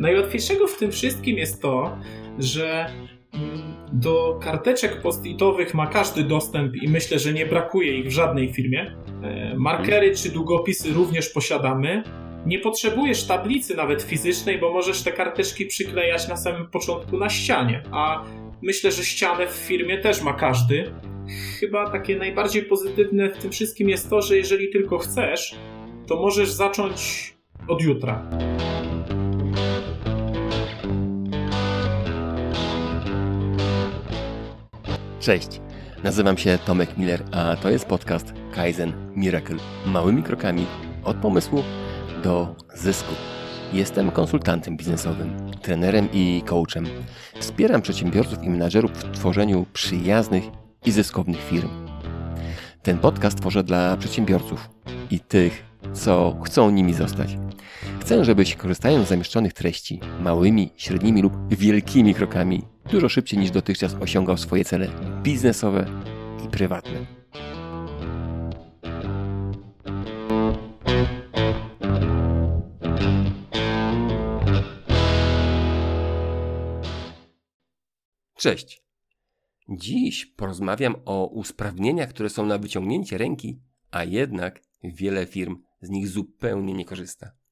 Najłatwiejszego w tym wszystkim jest to, że mm, do karteczek post-itowych ma każdy dostęp i myślę, że nie brakuje ich w żadnej firmie. E, markery czy długopisy również posiadamy. Nie potrzebujesz tablicy nawet fizycznej, bo możesz te karteczki przyklejać na samym początku na ścianie, a myślę, że ścianę w firmie też ma każdy. Chyba takie najbardziej pozytywne w tym wszystkim jest to, że jeżeli tylko chcesz, to możesz zacząć od jutra. Cześć, nazywam się Tomek Miller, a to jest podcast Kaizen Miracle. Małymi krokami od pomysłu do zysku. Jestem konsultantem biznesowym, trenerem i coachem. Wspieram przedsiębiorców i menadżerów w tworzeniu przyjaznych i zyskownych firm. Ten podcast tworzę dla przedsiębiorców i tych, co chcą nimi zostać. Chcę, żebyś korzystając z zamieszczonych treści małymi, średnimi lub wielkimi krokami dużo szybciej niż dotychczas osiągał swoje cele biznesowe i prywatne. Cześć. Dziś porozmawiam o usprawnieniach, które są na wyciągnięcie ręki, a jednak wiele firm z nich zupełnie nie korzysta.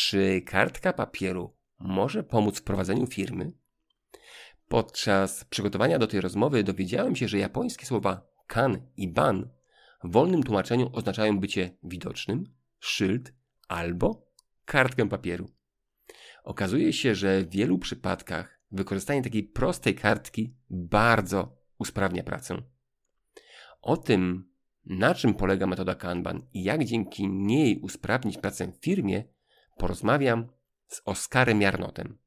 Czy kartka papieru może pomóc w prowadzeniu firmy? Podczas przygotowania do tej rozmowy dowiedziałem się, że japońskie słowa kan i ban w wolnym tłumaczeniu oznaczają bycie widocznym, szyld albo kartkę papieru. Okazuje się, że w wielu przypadkach wykorzystanie takiej prostej kartki bardzo usprawnia pracę. O tym, na czym polega metoda Kanban i jak dzięki niej usprawnić pracę w firmie, porozmawiam z Oskarem Jarnotem.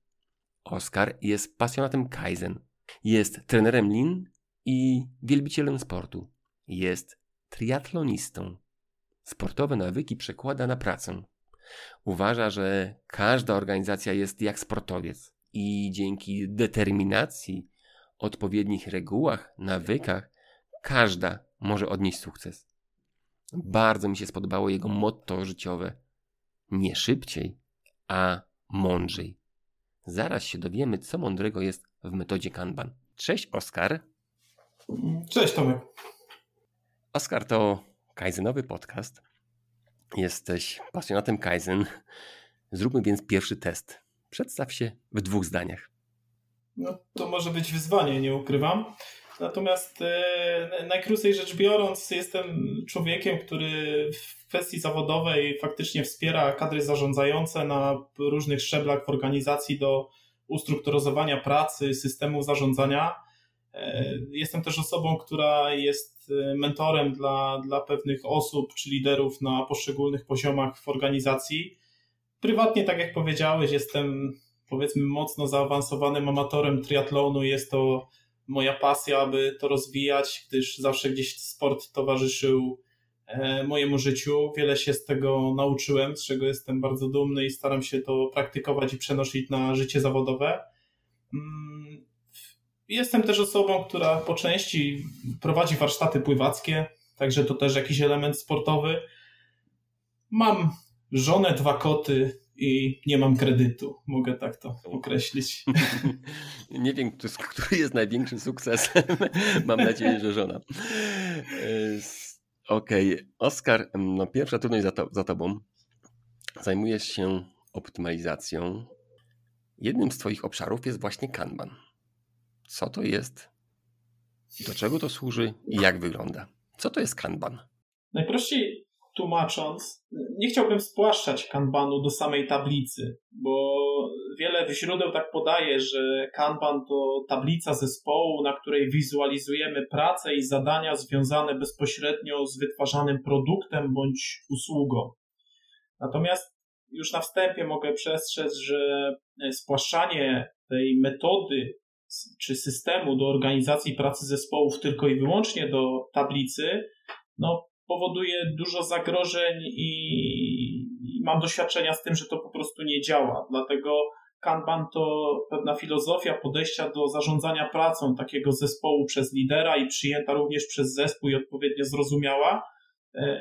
Oskar jest pasjonatem Kaizen. Jest trenerem lin i wielbicielem sportu. Jest triatlonistą. Sportowe nawyki przekłada na pracę. Uważa, że każda organizacja jest jak sportowiec i dzięki determinacji, odpowiednich regułach, nawykach, każda może odnieść sukces. Bardzo mi się spodobało jego motto życiowe. Nie szybciej, a mądrzej. Zaraz się dowiemy, co mądrego jest w metodzie Kanban. Cześć, Oskar. Cześć, Tomek. Oskar to Kaizenowy podcast. Jesteś pasjonatem Kaizen. Zróbmy więc pierwszy test. Przedstaw się w dwóch zdaniach. No, to może być wyzwanie, nie ukrywam. Natomiast e, najkrócej rzecz biorąc, jestem człowiekiem, który w kwestii zawodowej faktycznie wspiera kadry zarządzające na różnych szczeblach w organizacji do ustrukturyzowania pracy, systemu zarządzania. E, jestem też osobą, która jest e, mentorem dla, dla pewnych osób czy liderów na poszczególnych poziomach w organizacji. Prywatnie, tak jak powiedziałeś, jestem powiedzmy mocno zaawansowanym amatorem triatlonu. Jest to moja pasja, aby to rozwijać, gdyż zawsze gdzieś sport towarzyszył e, mojemu życiu. Wiele się z tego nauczyłem, z czego jestem bardzo dumny i staram się to praktykować i przenosić na życie zawodowe. Mm, jestem też osobą, która po części prowadzi warsztaty pływackie, także to też jakiś element sportowy. Mam żonę, dwa koty, i nie mam kredytu. Mogę tak to określić. nie wiem, który jest największym sukcesem. mam nadzieję, że żona. Okej, okay. Oskar, no pierwsza trudność za, to, za tobą. Zajmujesz się optymalizacją. Jednym z twoich obszarów jest właśnie Kanban. Co to jest? Do czego to służy i jak wygląda? Co to jest Kanban? Najprościej tłumacząc, nie chciałbym spłaszczać kanbanu do samej tablicy, bo wiele źródeł tak podaje, że kanban to tablica zespołu, na której wizualizujemy pracę i zadania związane bezpośrednio z wytwarzanym produktem bądź usługą. Natomiast już na wstępie mogę przestrzec, że spłaszczanie tej metody czy systemu do organizacji pracy zespołów tylko i wyłącznie do tablicy, no powoduje dużo zagrożeń i, mam doświadczenia z tym, że to po prostu nie działa. Dlatego Kanban to pewna filozofia podejścia do zarządzania pracą takiego zespołu przez lidera i przyjęta również przez zespół i odpowiednio zrozumiała, e,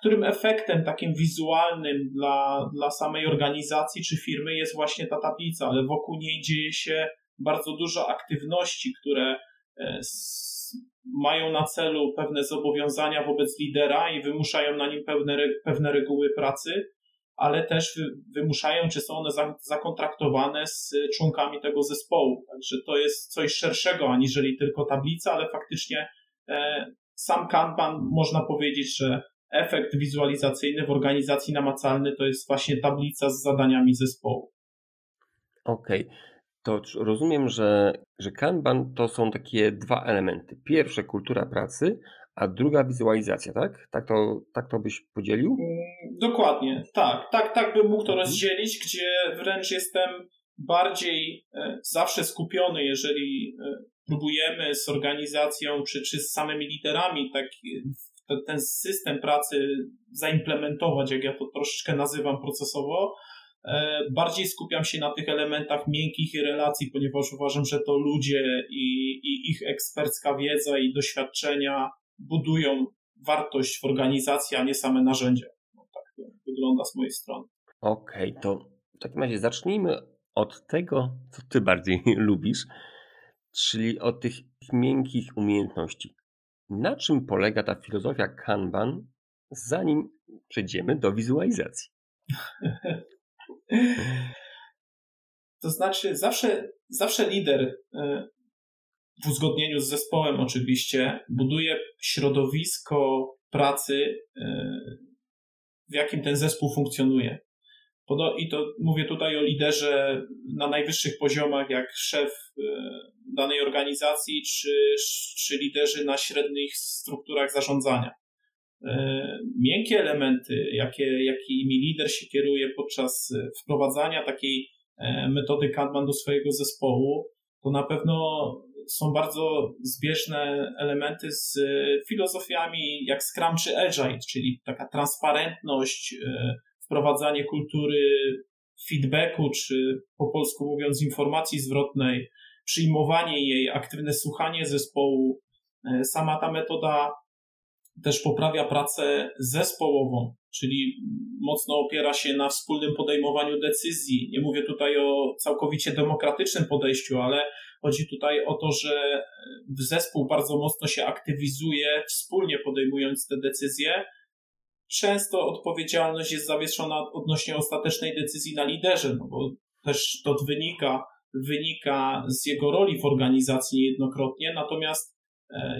którym efektem takim wizualnym dla, dla samej organizacji czy firmy jest właśnie ta tablica, ale wokół niej dzieje się bardzo dużo aktywności, które e, mają na celu pewne zobowiązania wobec lidera i wymuszają na nim pewne, pewne reguły pracy, ale też wymuszają, czy są one zakontraktowane z członkami tego zespołu. Także to jest coś szerszego aniżeli tylko tablica, ale faktycznie e, sam Kanban można powiedzieć, że efekt wizualizacyjny w organizacji namacalny to jest właśnie tablica z zadaniami zespołu. Okej. Okay. To rozumiem, że, że Kanban to są takie dwa elementy. Pierwsze kultura pracy, a druga wizualizacja, tak? Tak to, tak to byś podzielił? Mm, dokładnie, tak. Tak, tak bym mógł to mhm. rozdzielić, gdzie wręcz jestem bardziej e, zawsze skupiony, jeżeli e, próbujemy z organizacją czy, czy z samymi liderami tak, ten system pracy zaimplementować, jak ja to troszeczkę nazywam procesowo, e, bardziej skupiam się na tych elementach miękkich i relacji, ponieważ uważam, że to ludzie i, i ich ekspercka wiedza i doświadczenia budują wartość w organizacji, a nie same narzędzia. No, tak wygląda z mojej strony. Okej, okay, to w takim razie zacznijmy od tego, co ty bardziej lubisz, czyli od tych miękkich umiejętności. Na czym polega ta filozofia Kanban, zanim przejdziemy do wizualizacji? To znaczy, zawsze, zawsze lider e, w uzgodnieniu z zespołem oczywiście buduje środowisko pracy, e, w jakim ten zespół funkcjonuje. I to mówię tutaj o liderze na najwyższych poziomach, jak szef e, danej organizacji, czy, czy liderzy na średnich strukturach zarządzania. E, miękkie elementy, jakie, jakimi lider się kieruje podczas wprowadzania takiej metody Kanban do swojego zespołu, to na pewno są bardzo zbieżne elementy z e, filozofiami jak Scrum czy Agile, czyli taka transparentność, e, wprowadzanie kultury feedbacku, czy po polsku mówiąc informacji zwrotnej, przyjmowanie jej, aktywne słuchanie zespołu. E, sama ta metoda też poprawia pracę zespołową, czyli mocno opiera się na wspólnym podejmowaniu decyzji. Nie mówię tutaj o całkowicie demokratycznym podejściu, ale chodzi tutaj o to, że zespół bardzo mocno się aktywizuje, wspólnie podejmując te decyzje. Często odpowiedzialność jest zawieszona odnośnie ostatecznej decyzji na liderze, no bo też to wynika, wynika z jego roli w organizacji niejednokrotnie, natomiast e,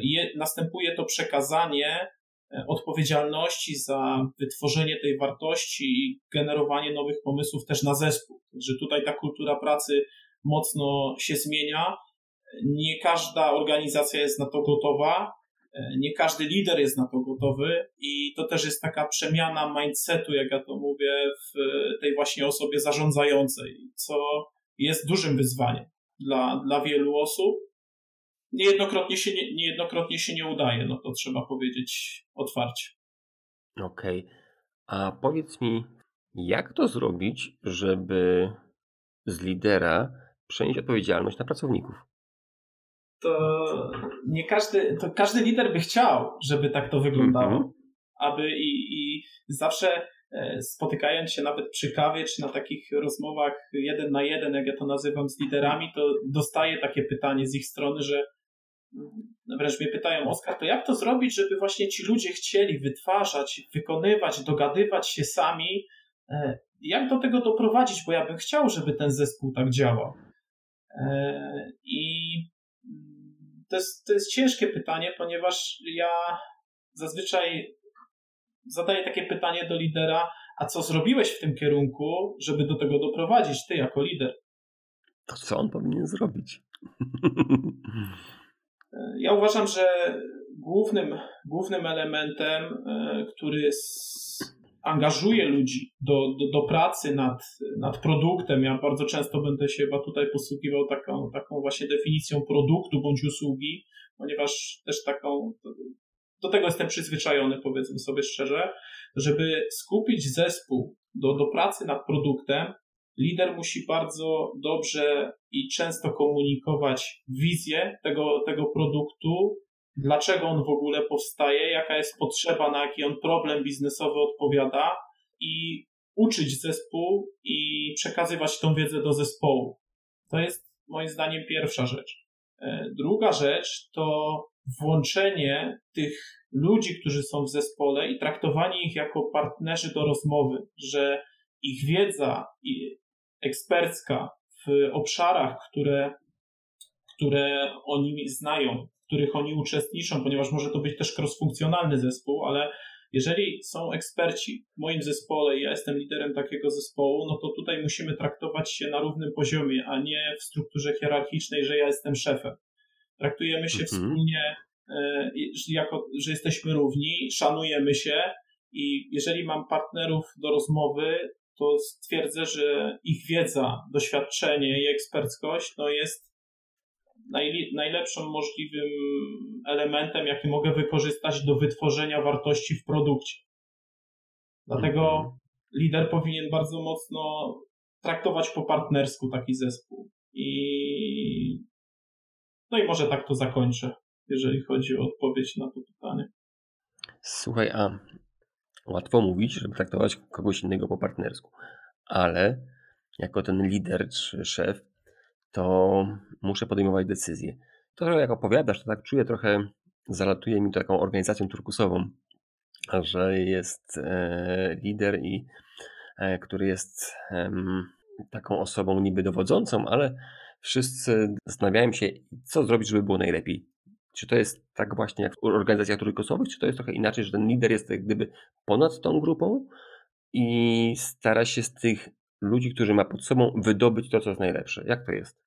je, następuje to przekazanie E, odpowiedzialności za wytworzenie tej wartości i generowanie nowych pomysłów też na zespół. Że tutaj ta kultura pracy mocno się zmienia. Nie każda organizacja jest na to gotowa, e, nie każdy lider jest na to gotowy i to też jest taka przemiana mindsetu, jak ja to mówię, w tej właśnie osobie zarządzającej, co jest dużym wyzwaniem dla, dla wielu osób niejednokrotnie się nie, niejednokrotnie się nie udaje, no to trzeba powiedzieć otwarcie. Okej. Okay. A powiedz mi, jak to zrobić, żeby z lidera przenieść odpowiedzialność na pracowników? To nie każdy, to każdy lider by chciał, żeby tak to wyglądało. Mm -hmm. Aby i, i zawsze e, spotykając się nawet przy kawie, czy na takich rozmowach jeden na jeden, jak ja to nazywam, z liderami, to dostaję takie pytanie z ich strony, że wręcz mnie pytają, Oskar, to jak to zrobić, żeby właśnie ci ludzie chcieli wytwarzać, wykonywać, dogadywać się sami? E, jak do tego doprowadzić? Bo ja bym chciał, żeby ten zespół tak działał. E, I to jest, to jest ciężkie pytanie, ponieważ ja zazwyczaj zadaję takie pytanie do lidera, a co zrobiłeś w tym kierunku, żeby do tego doprowadzić, ty jako lider? To co on powinien zrobić? Ja uważam, że głównym, głównym elementem, e, który angażuje ludzi do, do, do pracy nad, nad produktem, ja bardzo często będę się chyba tutaj posługiwał taką, taką właśnie definicją produktu bądź usługi, ponieważ też taką, do tego jestem przyzwyczajony, powiedzmy sobie szczerze, żeby skupić zespół do, do pracy nad produktem, lider musi bardzo dobrze i często komunikować wizję tego, tego produktu dlaczego on w ogóle powstaje, jaka jest potrzeba, na jaki on problem biznesowy odpowiada i uczyć zespół i przekazywać tą wiedzę do zespołu. To jest moim zdaniem pierwsza rzecz. E, druga rzecz to włączenie tych ludzi, którzy są w zespole i traktowanie ich jako partnerzy do rozmowy, że ich wiedza ekspercka w obszarach, które, które oni znają, w których oni uczestniczą, ponieważ może to być też cross-funkcjonalny zespół, ale jeżeli są eksperci w moim zespole i ja jestem liderem takiego zespołu, no to tutaj musimy traktować się na równym poziomie, a nie w strukturze hierarchicznej, że ja jestem szefem. Traktujemy się mhm. wspólnie e, jako, że jesteśmy równi, szanujemy się i jeżeli mam partnerów do rozmowy, to stwierdzę, że ich wiedza, doświadczenie i eksperckość no jest najlepszym możliwym elementem, jaki mogę wykorzystać do wytworzenia wartości w produkcie. Dlatego mhm. lider powinien bardzo mocno traktować po partnersku taki zespół. I no i może tak to zakończę, jeżeli chodzi o odpowiedź na to pytanie. Słuchaj, a łatwo mówić, żeby traktować kogoś innego po partnersku, ale jako ten lider czy szef to muszę podejmować decyzje. To, jak opowiadasz, to tak czuję trochę, zalatuje mi taką organizacją turkusową, że jest e, lider i e, który jest taką osobą niby dowodzącą, ale wszyscy zastanawiają się, co zrobić, żeby było najlepiej. Czy to jest tak właśnie jak w organizacjach turkusowych, czy to jest trochę inaczej, że ten lider jest jak gdyby ponad tą grupą i stara się z tych ludzi, którzy ma pod sobą, wydobyć to, co jest najlepsze. Jak to jest?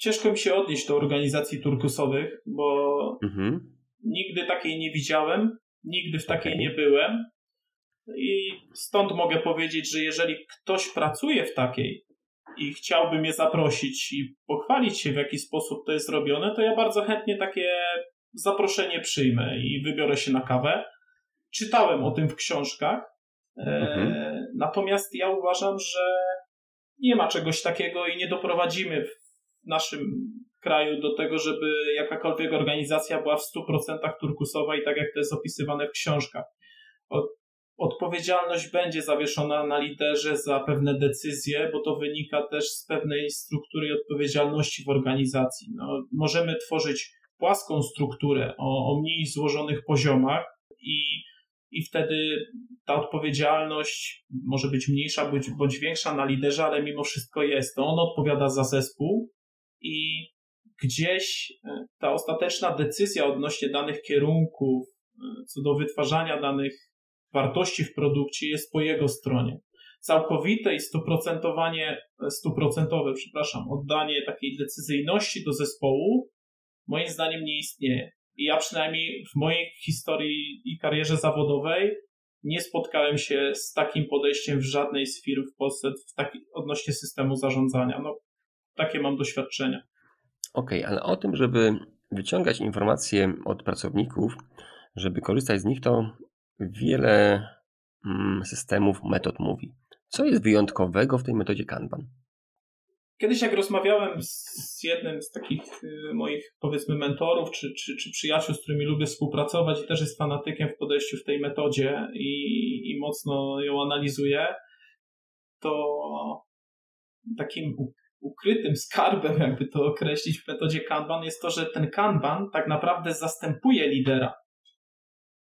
ciężko mi się odnieść do organizacji turkusowych, bo mhm. nigdy takiej nie widziałem, nigdy w takiej okay. nie byłem. I stąd mogę powiedzieć, że jeżeli ktoś pracuje w takiej i chciałby mnie zaprosić i pochwalić się, w jaki sposób to jest robione, to ja bardzo chętnie takie zaproszenie przyjmę i wybiorę się na kawę. Czytałem o tym w książkach, e, mhm. natomiast ja uważam, że nie ma czegoś takiego i nie doprowadzimy w naszym kraju do tego, żeby jakakolwiek organizacja była w 100% turkusowa i tak jak to jest opisywane w książkach. Odpowiedzialność będzie zawieszona na liderze za pewne decyzje, bo to wynika też z pewnej struktury odpowiedzialności w organizacji. No, możemy tworzyć płaską strukturę o, o mniej złożonych poziomach i, i wtedy ta odpowiedzialność może być mniejsza bądź, bądź większa na liderze, ale mimo wszystko jest. To on odpowiada za zespół, i gdzieś e, ta ostateczna decyzja odnośnie danych kierunków, e, co do wytwarzania danych wartości w produkcie jest po jego stronie. Całkowite i stuprocentowanie, stuprocentowe, przepraszam, oddanie takiej decyzyjności do zespołu moim zdaniem nie istnieje. I ja przynajmniej w mojej historii i karierze zawodowej nie spotkałem się z takim podejściem w żadnej z firm w Polsce w taki, odnośnie systemu zarządzania. No, takie mam doświadczenia. Okej, okay, ale o tym, żeby wyciągać informacje od pracowników, żeby korzystać z nich, to wiele mm, systemów, metod mówi. Co jest wyjątkowego w tej metodzie Kanban? Kiedyś jak rozmawiałem z jednym z takich y, moich powiedzmy mentorów czy, czy, czy przyjaciół, z którymi lubię współpracować i też jest fanatykiem w podejściu w tej metodzie i, i mocno ją analizuje, to takim ukrytym skarbem, jakby to określić w metodzie Kanban, jest to, że ten Kanban tak naprawdę zastępuje lidera.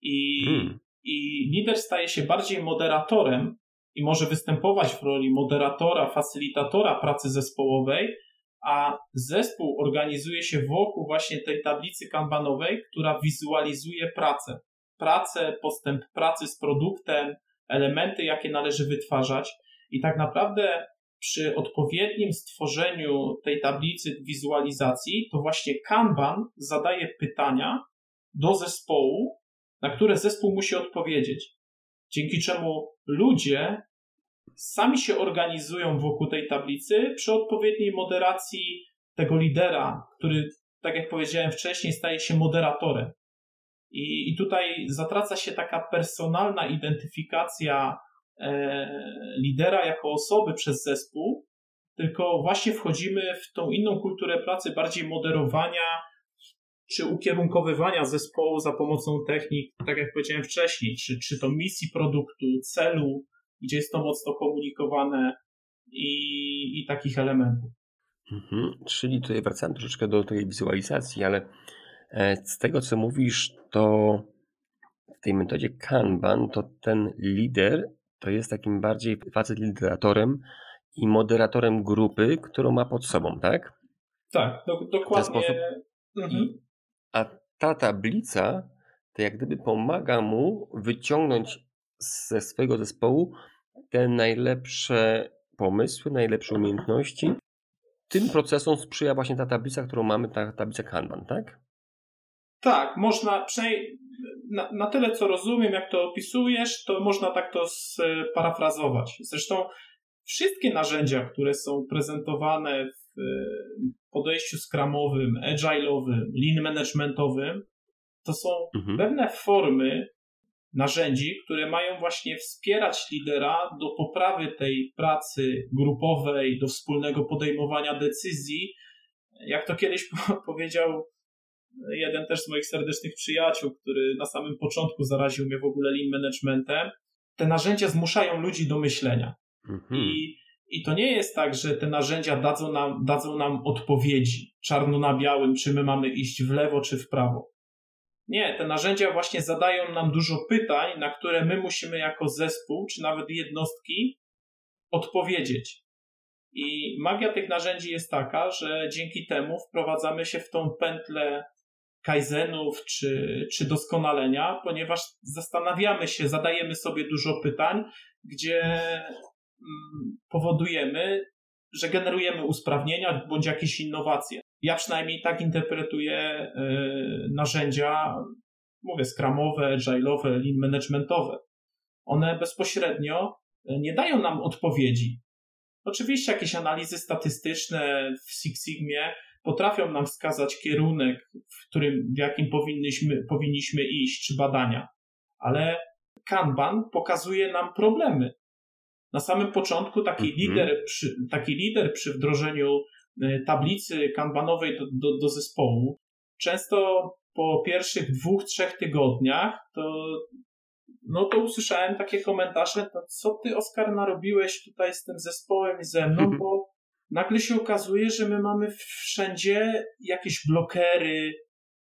I, hmm. I lider staje się bardziej moderatorem i może występować w roli moderatora, facylitatora pracy zespołowej, a zespół organizuje się wokół właśnie tej tablicy kanbanowej, która wizualizuje pracę. Pracę, postęp pracy z produktem, elementy, jakie należy wytwarzać. I tak naprawdę przy odpowiednim stworzeniu tej tablicy wizualizacji, to właśnie Kanban zadaje pytania do zespołu, na które zespół musi odpowiedzieć. Dzięki czemu ludzie sami się organizują wokół tej tablicy przy odpowiedniej moderacji tego lidera, który, tak jak powiedziałem wcześniej, staje się moderatorem. I, i tutaj zatraca się taka personalna identyfikacja E, lidera jako osoby przez zespół, tylko właśnie wchodzimy w tą inną kulturę pracy, bardziej moderowania, czy ukierunkowywania zespołu za pomocą technik, tak jak powiedziałem wcześniej, czy, czy to misji produktu, celu, gdzie jest to mocno komunikowane i, i takich elementów. Mhm, czyli tutaj wracamy troszeczkę do tej wizualizacji, ale e, z tego co mówisz, to w tej metodzie Kanban to ten lider to jest takim bardziej facet lideratorem i moderatorem grupy, którą ma pod sobą, tak? Tak, do, dokładnie. Mhm. A ta tablica to jak gdyby pomaga mu wyciągnąć ze swojego zespołu te najlepsze pomysły, najlepsze umiejętności. Tym procesom sprzyja właśnie ta tablica, którą mamy, ta tablica Kanban, tak? Tak, można, przynajmniej na, na tyle co rozumiem, jak to opisujesz, to można tak to sparafrazować. Zresztą wszystkie narzędzia, które są prezentowane w podejściu skramowym, agile'owym, lean managementowym, to są mhm. pewne formy narzędzi, które mają właśnie wspierać lidera do poprawy tej pracy grupowej, do wspólnego podejmowania decyzji. Jak to kiedyś powiedział jeden też z moich serdecznych przyjaciół, który na samym początku zaraził mnie w ogóle lean managementem, te narzędzia zmuszają ludzi do myślenia. Mhm. I, I to nie jest tak, że te narzędzia dadzą nam, dadzą nam odpowiedzi czarno na białym, czy my mamy iść w lewo, czy w prawo. Nie, te narzędzia właśnie zadają nam dużo pytań, na które my musimy jako zespół, czy nawet jednostki odpowiedzieć. I magia tych narzędzi jest taka, że dzięki temu wprowadzamy się w tą pętlę kaizenów czy, czy doskonalenia, ponieważ zastanawiamy się, zadajemy sobie dużo pytań, gdzie powodujemy, że generujemy usprawnienia bądź jakieś innowacje. Ja przynajmniej tak interpretuję y, narzędzia, mówię, skramowe, agile'owe, lean managementowe. One bezpośrednio y, nie dają nam odpowiedzi. Oczywiście jakieś analizy statystyczne w Six Sigmie potrafią nam wskazać kierunek, w którym, w jakim powinniśmy, powinniśmy iść, czy badania, ale Kanban pokazuje nam problemy. Na samym początku taki, mhm. lider, przy, taki lider przy wdrożeniu y, tablicy kanbanowej do, do, do zespołu często po pierwszych dwóch, trzech tygodniach to no to usłyszałem takie komentarze, no co ty Oskar narobiłeś tutaj z tym zespołem i ze mną, mhm. bo nagle się okazuje, że my mamy wszędzie jakieś blokery,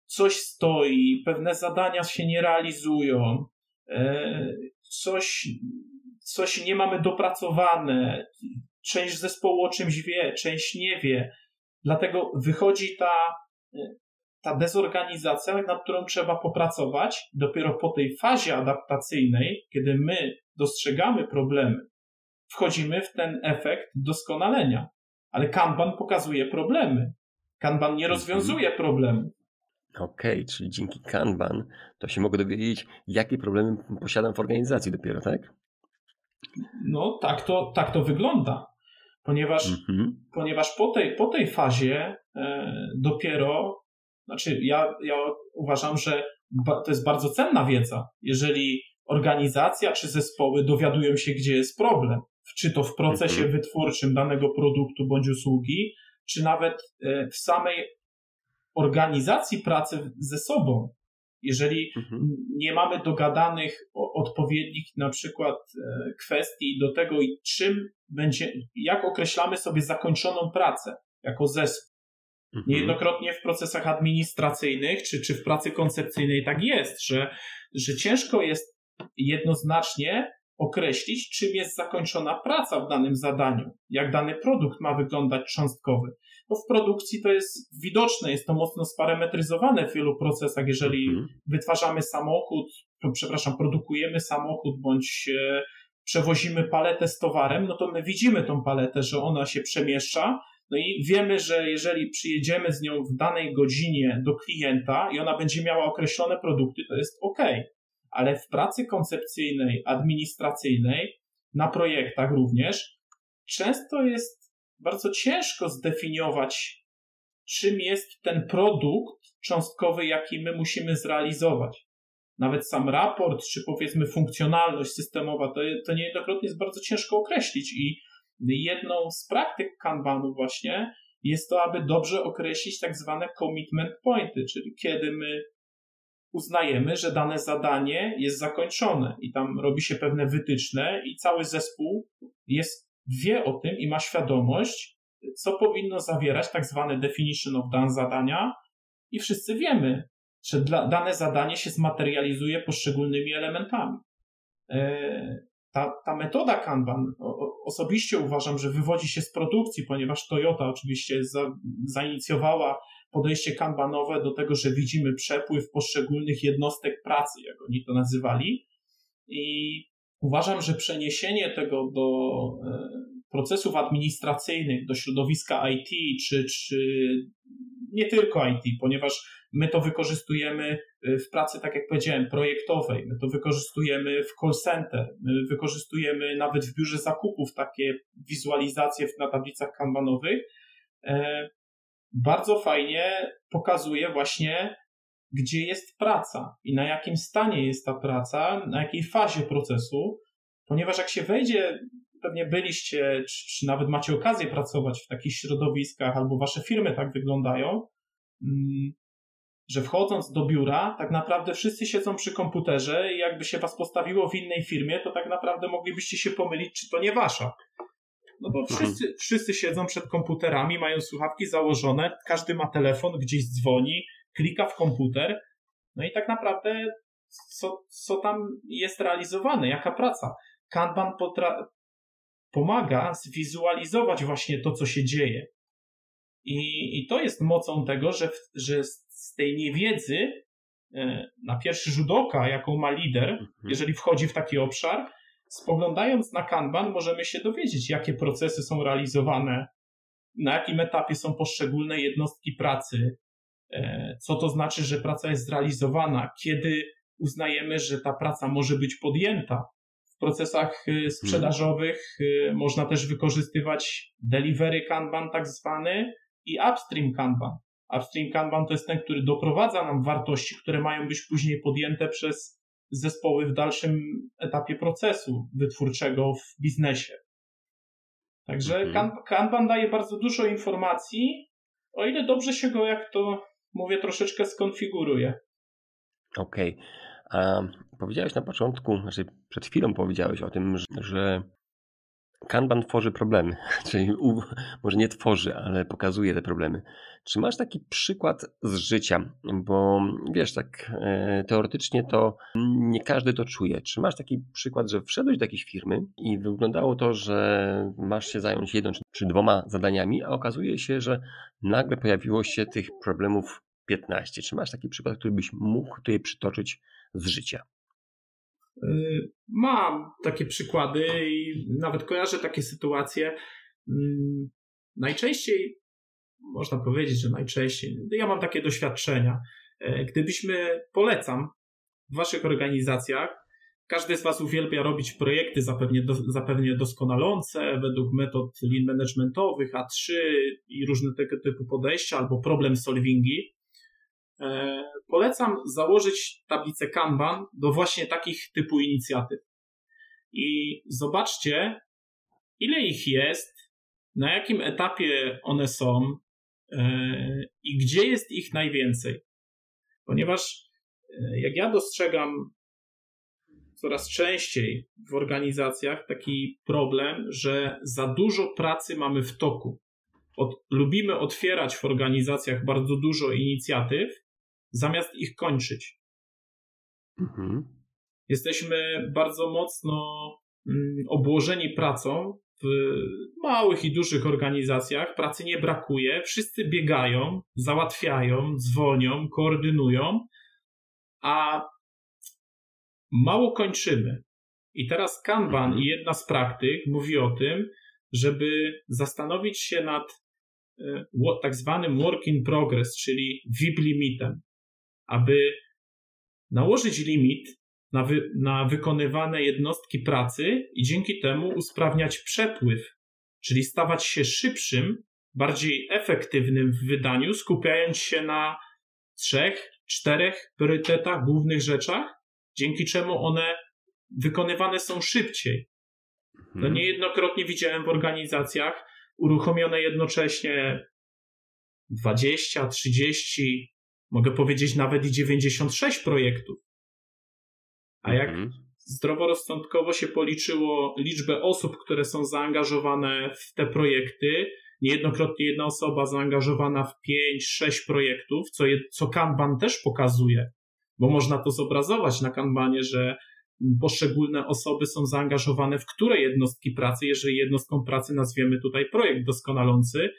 coś stoi, pewne zadania się nie realizują, e, coś, coś nie mamy dopracowane, część zespołu o czymś wie, część nie wie. Dlatego wychodzi ta, ta dezorganizacja, nad którą trzeba popracować. Dopiero po tej fazie adaptacyjnej, kiedy my dostrzegamy problemy, wchodzimy w ten efekt doskonalenia. Ale Kanban pokazuje problemy. Kanban nie rozwiązuje problemów. Okej, okay, czyli dzięki Kanban to się mogę dowiedzieć, jakie problemy posiadam w organizacji dopiero, tak? No tak to, tak to wygląda. Ponieważ, mm-hmm. ponieważ po, tej, po tej fazie e, dopiero, znaczy ja, ja uważam, że ba, to jest bardzo cenna wiedza. Jeżeli organizacja czy zespoły dowiadują się, gdzie jest problem, czy to w procesie mhm. wytwórczym danego produktu bądź usługi, czy nawet e, w samej organizacji pracy ze sobą. Jeżeli mhm. nie mamy dogadanych odpowiednich na przykład e, kwestii do tego, czym będzie, jak określamy sobie zakończoną pracę jako zespół. Mhm. Niejednokrotnie w procesach administracyjnych czy, czy w pracy koncepcyjnej tak jest, że, że ciężko jest jednoznacznie określić, czym jest zakończona praca w danym zadaniu, jak dany produkt ma wyglądać cząstkowy. Bo w produkcji to jest widoczne, jest to mocno sparametryzowane w wielu procesach. Jeżeli mhm. wytwarzamy samochód, przepraszam, produkujemy samochód bądź e, przewozimy paletę z towarem, no to my widzimy tą paletę, że ona się przemieszcza. No i wiemy, że jeżeli przyjedziemy z nią w danej godzinie do klienta i ona będzie miała określone produkty, to jest ok ale w pracy koncepcyjnej, administracyjnej, na projektach również, często jest bardzo ciężko zdefiniować, czym jest ten produkt cząstkowy, jaki my musimy zrealizować. Nawet sam raport, czy powiedzmy funkcjonalność systemowa, to, to niejednokrotnie jest bardzo ciężko określić i jedną z praktyk Kanbanu właśnie jest to, aby dobrze określić tak zwane commitment pointy, czyli kiedy my uznajemy, że dane zadanie jest zakończone i tam robi się pewne wytyczne i cały zespół jest, wie o tym i ma świadomość, co powinno zawierać tak zwane definition of done zadania i wszyscy wiemy, że dla, dane zadanie się zmaterializuje poszczególnymi elementami. E, ta, ta metoda Kanban osobiście uważam, że wywodzi się z produkcji, ponieważ Toyota oczywiście za, zainicjowała podejście kanbanowe do tego, że widzimy przepływ poszczególnych jednostek pracy, jak oni to nazywali. I uważam, że przeniesienie tego do e, procesów administracyjnych, do środowiska IT, czy, czy nie tylko IT, ponieważ My to wykorzystujemy y, w pracy, tak jak powiedziałem, projektowej, my to wykorzystujemy w call center, my wykorzystujemy nawet w biurze zakupów takie wizualizacje na tablicach kanbanowych. Bardzo fajnie pokazuje właśnie, gdzie jest praca i na jakim stanie jest ta praca, na jakiej fazie procesu, ponieważ jak się wejdzie, pewnie byliście, czy, nawet macie okazję pracować w takich środowiskach, albo wasze firmy tak wyglądają, mm, że wchodząc do biura, tak naprawdę wszyscy siedzą przy komputerze i jakby się was postawiło w innej firmie, to tak naprawdę moglibyście się pomylić, czy to nie wasza. No bo wszyscy, mhm. wszyscy siedzą przed komputerami, mają słuchawki założone, każdy ma telefon, gdzieś dzwoni, klika w komputer, no i tak naprawdę co, co tam jest realizowane, jaka praca. Kanban potra- pomaga zwizualizować właśnie to, co się dzieje. I, I to jest mocą tego, że, że z tej niewiedzy e, na pierwszy rzut oka, jaką ma lider, mhm. jeżeli wchodzi w taki obszar, spoglądając na Kanban, możemy się dowiedzieć, jakie procesy są realizowane, na jakim etapie są poszczególne jednostki pracy, e, co to znaczy, że praca jest zrealizowana, kiedy uznajemy, że ta praca może być podjęta. W procesach e, sprzedażowych można też wykorzystywać delivery Kanban, tak zwany, i upstream Kanban. Upstream Kanban to jest ten, który doprowadza nam wartości, które mają być później podjęte przez zespoły w dalszym etapie procesu wytwórczego w biznesie. Także mhm. Kanban daje bardzo dużo informacji, o ile dobrze się go, jak to mówię, troszeczkę skonfiguruje. Okej. Okay. powiedziałeś na początku, znaczy przed chwilą powiedziałeś o tym, że Kanban tworzy problemy, czyli u, może nie tworzy, ale pokazuje te problemy. Czy masz taki przykład z życia? Bo wiesz, tak e, teoretycznie to nie każdy to czuje. Czy masz taki przykład, że wszedłeś do jakiejś firmy i wyglądało to, że masz się zająć jedną czy dwoma zadaniami, a okazuje się, że nagle pojawiło się tych problemów 15. Czy masz taki przykład, który byś mógł tutaj przytoczyć z życia? Y, mam takie przykłady i nawet kojarzę takie sytuacje. Mm, najczęściej, można powiedzieć, że najczęściej, ja mam takie doświadczenia. E, gdybyśmy, polecam w Waszych organizacjach, każdy z Was uwielbia robić projekty zapewnie, do, zapewnie doskonalące według metod lean managementowych, A3 i różne tego typu podejścia albo problem solvingi. E, polecam założyć tablicę Kanban do właśnie takich typu inicjatyw. I zobaczcie, ile ich jest, na jakim etapie one są e, i gdzie jest ich najwięcej. Ponieważ e, jak ja dostrzegam coraz częściej w organizacjach taki problem, że za dużo pracy mamy w toku. Od, lubimy otwierać w organizacjach bardzo dużo inicjatyw, zamiast ich kończyć. Mhm. Jesteśmy bardzo mocno mm, obłożeni pracą w małych i dużych organizacjach. Pracy nie brakuje, wszyscy biegają, załatwiają, dzwonią, koordynują, a mało kończymy. I teraz Kanban mhm. i jedna z praktyk mówi o tym, żeby zastanowić się nad e, tak zwanym work in progress, czyli VIP limitem aby nałożyć limit na, wy, na wykonywane jednostki pracy i dzięki temu usprawniać przepływ, czyli stawać się szybszym, bardziej efektywnym w wydaniu, skupiając się na trzech, czterech priorytetach, głównych rzeczach, dzięki czemu one wykonywane są szybciej. No niejednokrotnie widziałem w organizacjach uruchomione jednocześnie 20, 30, mogę powiedzieć nawet i 96 projektów. A jak mhm. zdroworozsądkowo się policzyło liczbę osób, które są zaangażowane w te projekty, niejednokrotnie jedna osoba zaangażowana w 5-6 projektów, co, je, co Kanban też pokazuje, bo można to zobrazować na Kanbanie, że poszczególne osoby są zaangażowane w które jednostki pracy, jeżeli jednostką pracy nazwiemy tutaj projekt doskonalący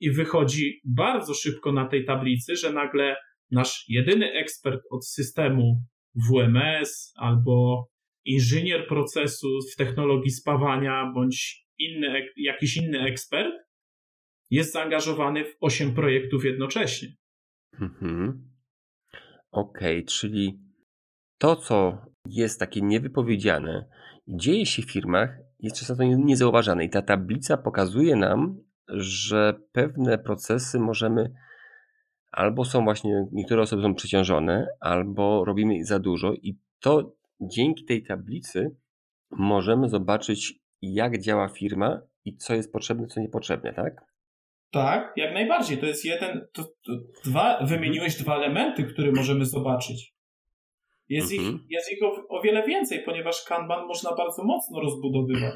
i wychodzi bardzo szybko na tej tablicy, że nagle nasz jedyny ekspert od systemu WMS albo inżynier procesu w technologii spawania bądź inny, jakiś inny ekspert jest zaangażowany w 8 projektów jednocześnie. Mhm. Okej, okay, czyli to, co jest takie niewypowiedziane, dzieje się w firmach, jest często niezauważane. I ta tablica pokazuje nam, że pewne procesy możemy albo są właśnie, niektóre osoby są przeciążone, albo robimy za dużo, i to dzięki tej tablicy możemy zobaczyć, jak działa firma i co jest potrzebne, co niepotrzebne, tak? Tak, jak najbardziej. To jest jeden, to, to dwa, wymieniłeś dwa elementy, które możemy zobaczyć. Jest, mhm. ich, jest ich o, o, wiele więcej, ponieważ Kanban można bardzo mocno rozbudowywać.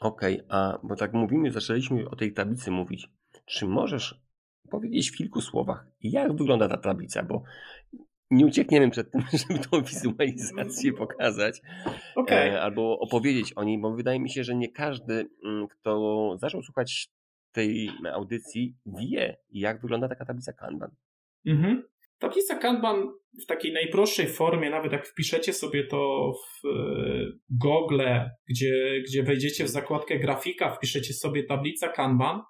Okej, okay, a bo tak mówimy, zaczęliśmy o tej tablicy mówić. Czy możesz powiedzieć w kilku słowach, jak wygląda ta tablica? Bo nie uciekniemy przed tym, żeby tą wizualizację pokazać okay. e, albo opowiedzieć o niej, bo wydaje mi się, że nie każdy, mm, kto zaczął słuchać tej audycji, wie, jak wygląda taka tablica Kanban. Mhm. Tablica Kanban w takiej najprostszej formie, nawet jak wpiszecie sobie to w e, Google, gdzie, gdzie wejdziecie w zakładkę grafika, wpiszecie sobie tablica Kanban,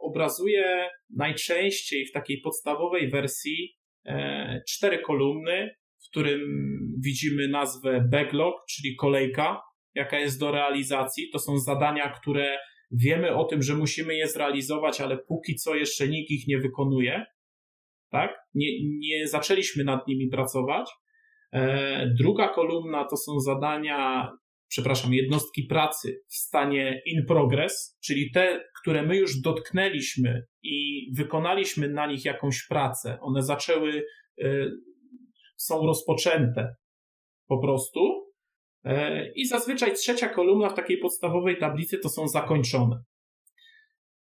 obrazuje najczęściej w takiej podstawowej wersji e, cztery kolumny, w którym widzimy nazwę backlog, czyli kolejka, jaka jest do realizacji. To są zadania, które wiemy o tym, że musimy je zrealizować, ale póki co jeszcze nikt ich nie wykonuje tak? Nie, nie zaczęliśmy nad nimi pracować. E, druga kolumna to są zadania, przepraszam, jednostki pracy w stanie in progress, czyli te, które my już dotknęliśmy i wykonaliśmy na nich jakąś pracę. One zaczęły, e, są rozpoczęte po prostu. E, I zazwyczaj trzecia kolumna w takiej podstawowej tablicy to są zakończone.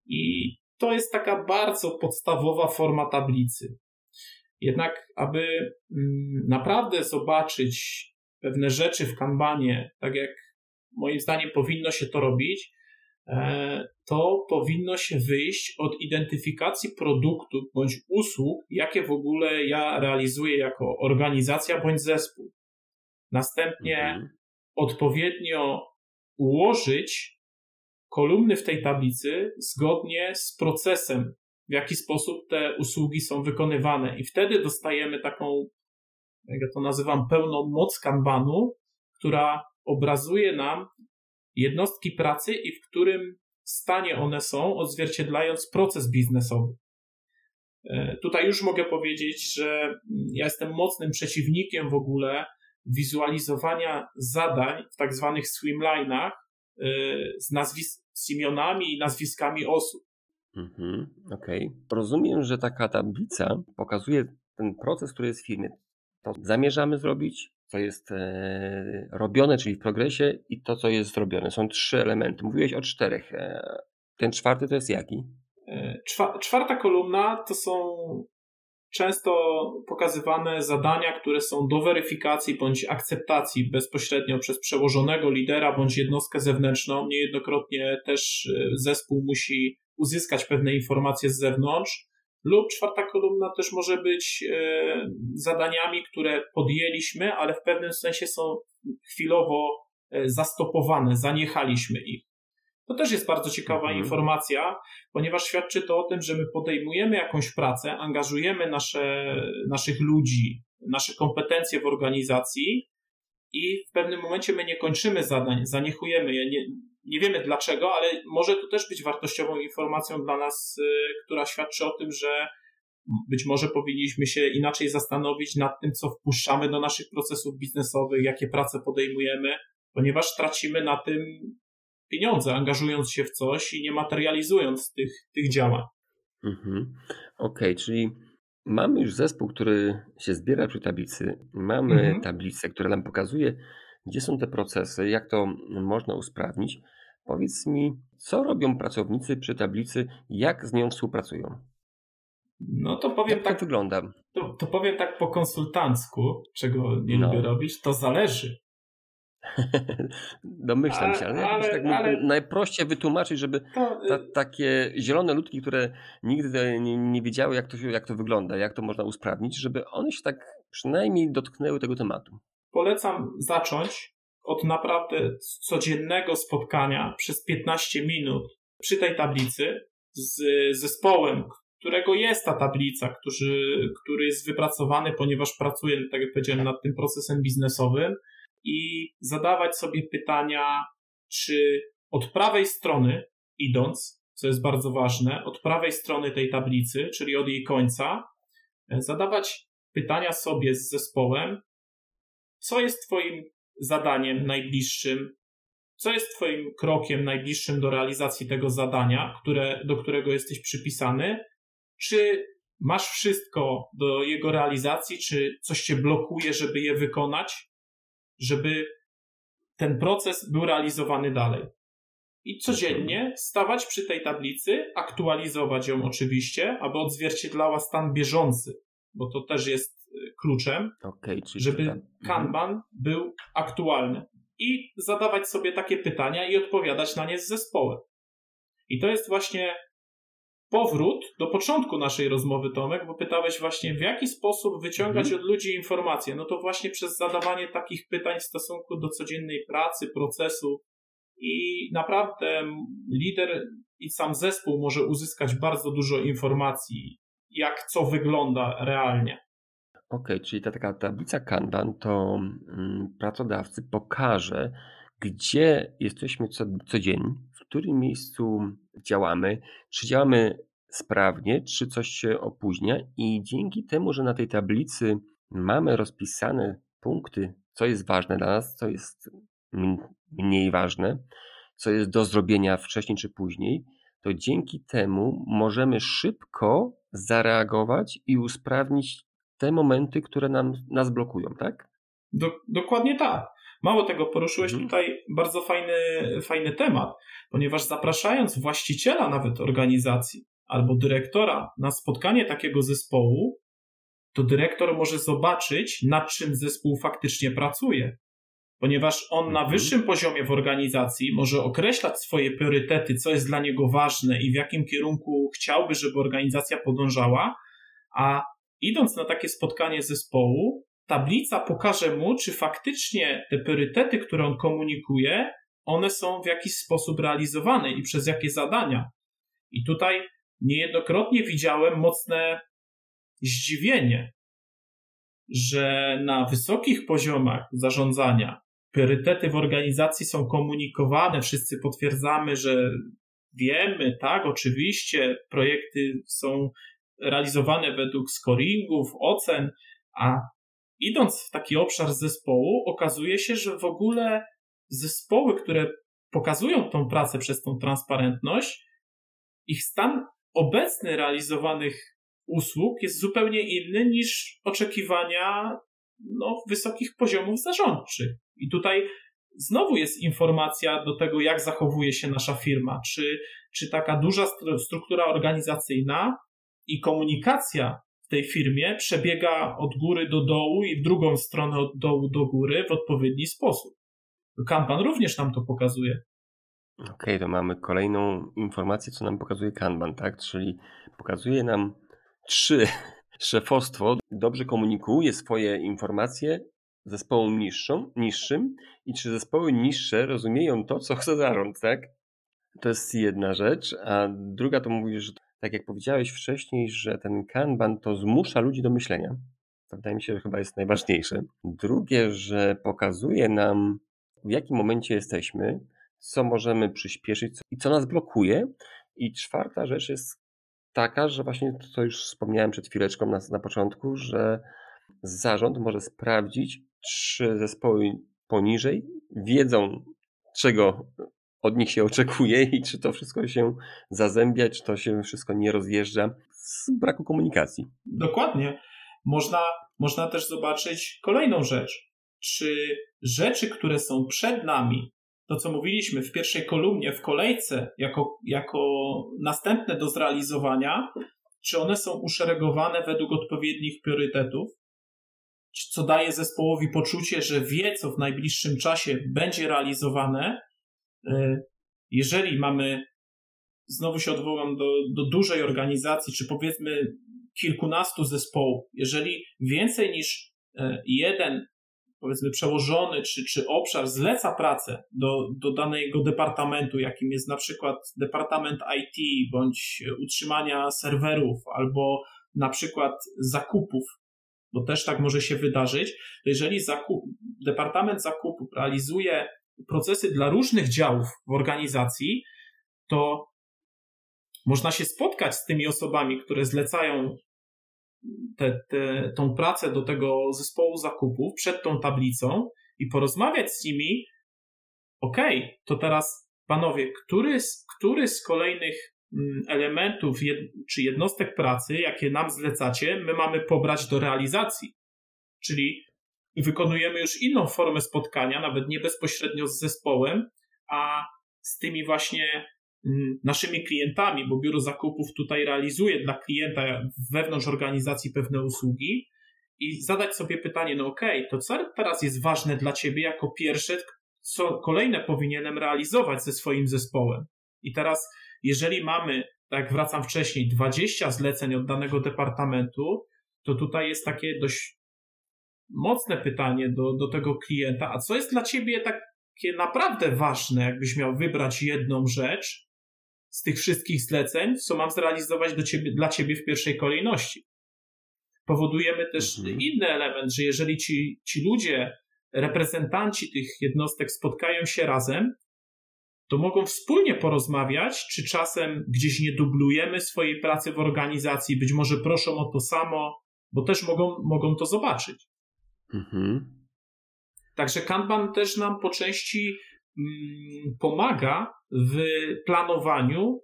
I to jest taka bardzo podstawowa forma tablicy. Jednak, aby mm, naprawdę zobaczyć pewne rzeczy w kanbanie, tak jak moim zdaniem powinno się to robić, e, to powinno się wyjść od identyfikacji produktów bądź usług, jakie w ogóle ja realizuję jako organizacja bądź zespół. Następnie mhm. odpowiednio ułożyć kolumny w tej tablicy zgodnie z procesem, w jaki sposób te usługi są wykonywane. I wtedy dostajemy taką, jak ja to nazywam, pełną moc kanbanu, która obrazuje nam jednostki pracy i w którym stanie one są, odzwierciedlając proces biznesowy. E, tutaj już mogę powiedzieć, że ja jestem mocnym przeciwnikiem w ogóle wizualizowania zadań w tak zwanych swimline'ach e, z, nazwis- z imionami i nazwiskami osób. Mhm, Okej. Okay. Rozumiem, że taka tablica pokazuje ten proces, który jest w firmie. To zamierzamy zrobić, co jest e, robione, czyli w progresie, i to, co jest zrobione. Są trzy elementy. Mówiłeś o czterech. E, ten czwarty to jest jaki? E, czwa, czwarta kolumna to są często pokazywane zadania, które są do weryfikacji bądź akceptacji bezpośrednio przez przełożonego lidera bądź jednostkę zewnętrzną. Niejednokrotnie też zespół musi uzyskać pewne informacje z zewnątrz, lub czwarta kolumna też może być e, zadaniami, które podjęliśmy, ale w pewnym sensie są chwilowo e, zastopowane, zaniechaliśmy ich. To też jest bardzo ciekawa mhm. informacja, ponieważ świadczy to o tym, że my podejmujemy jakąś pracę, angażujemy nasze, naszych ludzi, nasze kompetencje w organizacji i w pewnym momencie my nie kończymy zadań, zaniechujemy je, nie, nie wiemy dlaczego, ale może to też być wartościową informacją dla nas, y, która świadczy o tym, że być może powinniśmy się inaczej zastanowić nad tym, co wpuszczamy do naszych procesów biznesowych, jakie prace podejmujemy, ponieważ tracimy na tym pieniądze, angażując się w coś i nie materializując tych, tych działań. Mhm. Okej, okay, czyli mamy już zespół, który się zbiera przy tablicy. Mamy mhm. tablicę, która nam pokazuje, gdzie są te procesy, jak to można usprawnić. Powiedz mi, co robią pracownicy przy tablicy, jak z nią współpracują? No to powiem jak tak. To wygląda. To, to powiem tak po konsultancku, czego nie no. lubię robić, to zależy. Domyślam się, ale, ale, tak ale najprościej wytłumaczyć, żeby to, ta, takie zielone ludki, które nigdy nie, nie wiedziały, jak to, jak to wygląda, jak to można usprawnić, żeby one się tak przynajmniej dotknęły tego tematu. Polecam zacząć od naprawdę codziennego spotkania przez 15 minut przy tej tablicy z zespołem, którego jest ta tablica, który, który jest wypracowany, ponieważ pracuje, tak jak powiedziałem, nad tym procesem biznesowym i zadawać sobie pytania, czy od prawej strony idąc, co jest bardzo ważne, od prawej strony tej tablicy, czyli od jej końca, zadawać pytania sobie z zespołem, co jest Twoim zadaniem najbliższym, co jest Twoim krokiem najbliższym do realizacji tego zadania, które, do którego jesteś przypisany, czy masz wszystko do jego realizacji, czy coś cię blokuje, żeby je wykonać, żeby ten proces był realizowany dalej. I codziennie stawać przy tej tablicy, aktualizować ją oczywiście, aby odzwierciedlała stan bieżący, bo to też jest kluczem, okay, żeby mhm. Kanban był aktualny. I zadawać sobie takie pytania i odpowiadać na nie z zespołem. I to jest właśnie powrót do początku naszej rozmowy, Tomek, bo pytałeś właśnie, w jaki sposób wyciągać mhm. od ludzi informacje. No to właśnie przez zadawanie takich pytań w stosunku do codziennej pracy, procesu. I naprawdę lider i sam zespół może uzyskać bardzo dużo informacji, jak co wygląda realnie. Okay, czyli ta taka tablica Kanban to mm, pracodawcy pokaże, gdzie jesteśmy co, codziennie, w którym miejscu działamy, czy działamy sprawnie, czy coś się opóźnia, i dzięki temu, że na tej tablicy mamy rozpisane punkty, co jest ważne dla nas, co jest mniej ważne, co jest do zrobienia wcześniej czy później, to dzięki temu możemy szybko zareagować i usprawnić te momenty, które nam, nas blokują, tak? Do, dokładnie tak. Mało tego, poruszyłeś mhm. tutaj bardzo fajny, fajny temat, ponieważ zapraszając właściciela nawet organizacji albo dyrektora na spotkanie takiego zespołu, to dyrektor może zobaczyć, nad czym zespół faktycznie pracuje. Ponieważ on na mhm. wyższym poziomie w organizacji może określać swoje priorytety, co jest dla niego ważne i w jakim kierunku chciałby, żeby organizacja podążała, a idąc na takie spotkanie zespołu, tablica pokaże mu, czy faktycznie te priorytety, które on komunikuje, one są w jakiś sposób realizowane i przez jakie zadania. I tutaj niejednokrotnie widziałem mocne zdziwienie, że na wysokich poziomach zarządzania priorytety w organizacji są komunikowane, wszyscy potwierdzamy, że wiemy, tak, oczywiście, projekty są realizowane według scoringów, ocen, a idąc w taki obszar zespołu, okazuje się, że w ogóle zespoły, które pokazują tą pracę przez tą transparentność, ich stan obecny realizowanych usług jest zupełnie inny niż oczekiwania no, wysokich poziomów zarządczych. I tutaj znowu jest informacja do tego, jak zachowuje się nasza firma. Czy, czy taka duża struktura organizacyjna i komunikacja w tej firmie przebiega od góry do dołu i w drugą stronę od dołu do góry w odpowiedni sposób. Kanban również nam to pokazuje. Okej, okay, to mamy kolejną informację, co nam pokazuje Kanban, tak? Czyli pokazuje nam, czy szefostwo dobrze komunikuje swoje informacje zespołom niższą, niższym i czy zespoły niższe rozumieją to, co chce zarząd, tak? To jest jedna rzecz, a druga to mówi, że tak jak powiedziałeś wcześniej, że ten Kanban to zmusza ludzi do myślenia. To wydaje mi się, że chyba jest najważniejsze. Drugie, że pokazuje nam, w jakim momencie jesteśmy, co możemy przyspieszyć i co nas blokuje. I czwarta rzecz jest taka, że właśnie to, co już wspomniałem przed chwileczką na, na początku, że zarząd może sprawdzić, czy zespoły poniżej wiedzą, czego od nich się oczekuje i czy to wszystko się zazębia, czy to się wszystko nie rozjeżdża z braku komunikacji. Dokładnie. Można, można też zobaczyć kolejną rzecz. Czy rzeczy, które są przed nami, to co mówiliśmy w pierwszej kolumnie, w kolejce, jako, jako następne do zrealizowania, czy one są uszeregowane według odpowiednich priorytetów, co daje zespołowi poczucie, że wie, co w najbliższym czasie będzie realizowane. E, jeżeli mamy, znowu się odwołam do, do dużej organizacji, czy powiedzmy kilkunastu zespołów, jeżeli więcej niż e, jeden powiedzmy przełożony czy, czy obszar zleca pracę do, do danego departamentu, jakim jest na przykład departament IT bądź utrzymania serwerów albo na przykład zakupów, bo też tak może się wydarzyć, to jeżeli zakup, departament zakupów realizuje procesy dla różnych działów w organizacji, to można się spotkać z tymi osobami, które zlecają te, te, tą pracę do tego zespołu zakupów przed tą tablicą i porozmawiać z nimi, okay, to teraz panowie, który z, który z kolejnych mm, elementów jed, czy jednostek pracy, jakie nam zlecacie, my mamy pobrać do realizacji. Czyli wykonujemy już inną formę spotkania, nawet nie bezpośrednio z zespołem, a z tymi właśnie Mm, naszymi klientami, bo biuro zakupów tutaj realizuje dla klienta wewnątrz organizacji pewne usługi i zadać sobie pytanie, no okej, okay, to co teraz jest ważne dla ciebie jako pierwsze, co kolejne powinienem realizować ze swoim zespołem. I teraz, jeżeli mamy, tak jak wracam wcześniej, 20 zleceń od danego departamentu, to tutaj jest takie dość mocne pytanie do, do tego klienta, a co jest dla ciebie takie naprawdę ważne, jakbyś miał wybrać jedną rzecz, z tych wszystkich zleceń, co mam zrealizować do ciebie, dla ciebie w pierwszej kolejności. Powodujemy też mhm. inny element, że jeżeli ci, ci ludzie, reprezentanci tych jednostek spotkają się razem, to mogą wspólnie porozmawiać, czy czasem gdzieś nie dublujemy swojej pracy w organizacji, być może proszą o to samo, bo też mogą, mogą to zobaczyć. Mhm. Także Kanban też nam po części mm, pomaga w planowaniu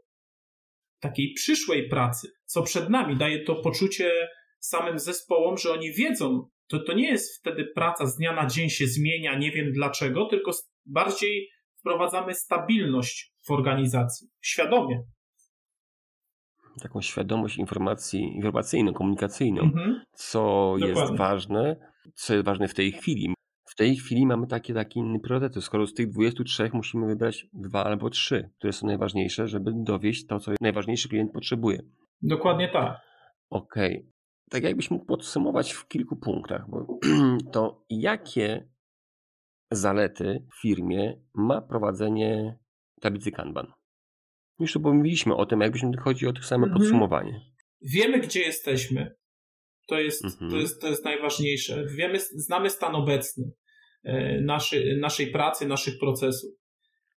takiej przyszłej pracy, co przed nami. Daje to poczucie samym zespołom, że oni wiedzą, to, to nie jest wtedy praca z dnia na dzień się zmienia, nie wiem dlaczego, tylko bardziej wprowadzamy stabilność w organizacji, świadomie. Taką świadomość informacji, informacyjną, komunikacyjną, mhm. co Dokładnie. jest ważne, co jest ważne w tej chwili tej chwili mamy takie, takie inne priorytety. Skoro z tych 23 musimy wybrać dwa albo trzy, które są najważniejsze, żeby dowieść to, co najważniejszy klient potrzebuje. Dokładnie tak. Okej. Okay. Tak jakbyś mógł podsumować w kilku punktach, to jakie zalety w firmie ma prowadzenie tablicy Kanban? Już tu mówiliśmy o tym, jakbyśmy chodzi o to same mhm. podsumowanie. Wiemy, gdzie jesteśmy. To jest, mhm. to, jest, to jest najważniejsze. Wiemy, znamy stan obecny. E, naszy, naszej pracy, naszych procesów.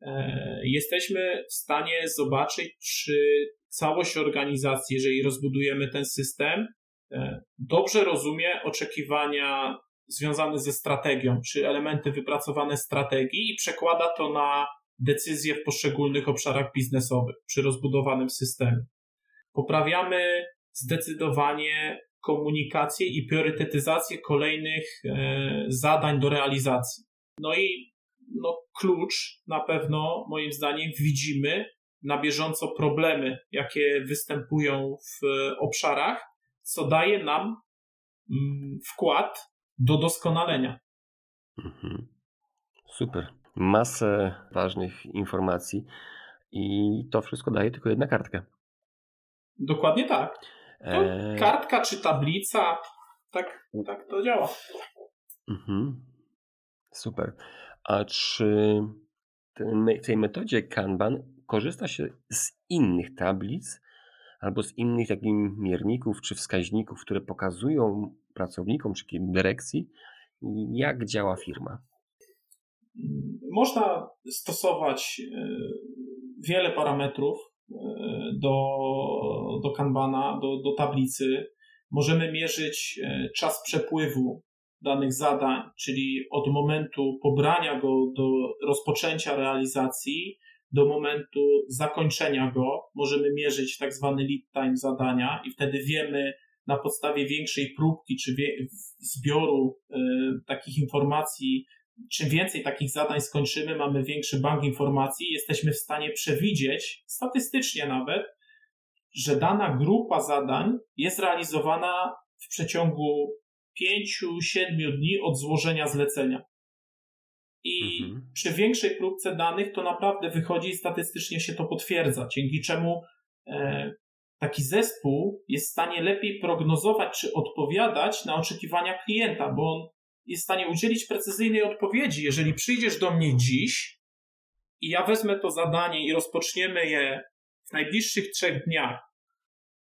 E, jesteśmy w stanie zobaczyć, czy całość organizacji, jeżeli rozbudujemy ten system, e, dobrze rozumie oczekiwania związane ze strategią, czy elementy wypracowane strategii i przekłada to na decyzje w poszczególnych obszarach biznesowych przy rozbudowanym systemie. Poprawiamy zdecydowanie komunikację i priorytetyzację kolejnych e, zadań do realizacji. No i no, klucz na pewno, moim zdaniem, widzimy na bieżąco problemy, jakie występują w obszarach, co daje nam mm, wkład do doskonalenia. Mhm. Super. Masę ważnych informacji i to wszystko daje tylko jedna kartka. Dokładnie tak. E... Kartka czy tablica, tak, tak to działa. Mhm. Super. A czy w tej metodzie Kanban korzysta się z innych tablic albo z innych takich mierników czy wskaźników, które pokazują pracownikom czy dyrekcji, jak działa firma? Można stosować e, wiele parametrów, do, do Kanbana, do, do tablicy. Możemy mierzyć e, czas przepływu danych zadań, czyli od momentu pobrania go do rozpoczęcia realizacji do momentu zakończenia go. Możemy mierzyć tak zwany lead time zadania i wtedy wiemy na podstawie większej próbki czy zbioru y, takich informacji, czym więcej takich zadań skończymy, mamy większy bank informacji, jesteśmy w stanie przewidzieć, statystycznie nawet, że dana grupa zadań jest realizowana w przeciągu 5-7 dni od złożenia zlecenia. I mhm. przy większej próbce danych to naprawdę wychodzi i statystycznie się to potwierdza, dzięki czemu e, taki zespół jest w stanie lepiej prognozować czy odpowiadać na oczekiwania klienta, bo on jest w stanie udzielić precyzyjnej odpowiedzi. Jeżeli przyjdziesz do mnie dziś i ja wezmę to zadanie i rozpoczniemy je w najbliższych trzech dniach,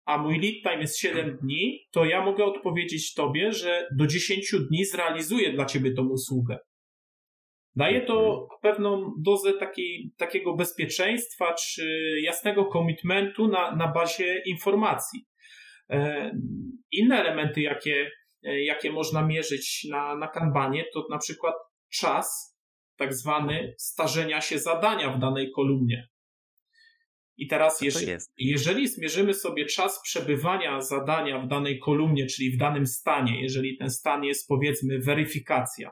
a mój lead time jest 7 dni, to ja mogę odpowiedzieć Tobie, że do 10 dni zrealizuję dla Ciebie tą usługę. Daje to pewną dozę takiej, takiego bezpieczeństwa czy jasnego komitmentu na, na bazie informacji. E, inne elementy, jakie, jakie można mierzyć na, na kanbanie, to na przykład czas tak zwany starzenia się zadania w danej kolumnie. I teraz, jeżeli, jeżeli zmierzymy sobie czas przebywania zadania w danej kolumnie, czyli w danym stanie, jeżeli ten stan jest powiedzmy weryfikacja,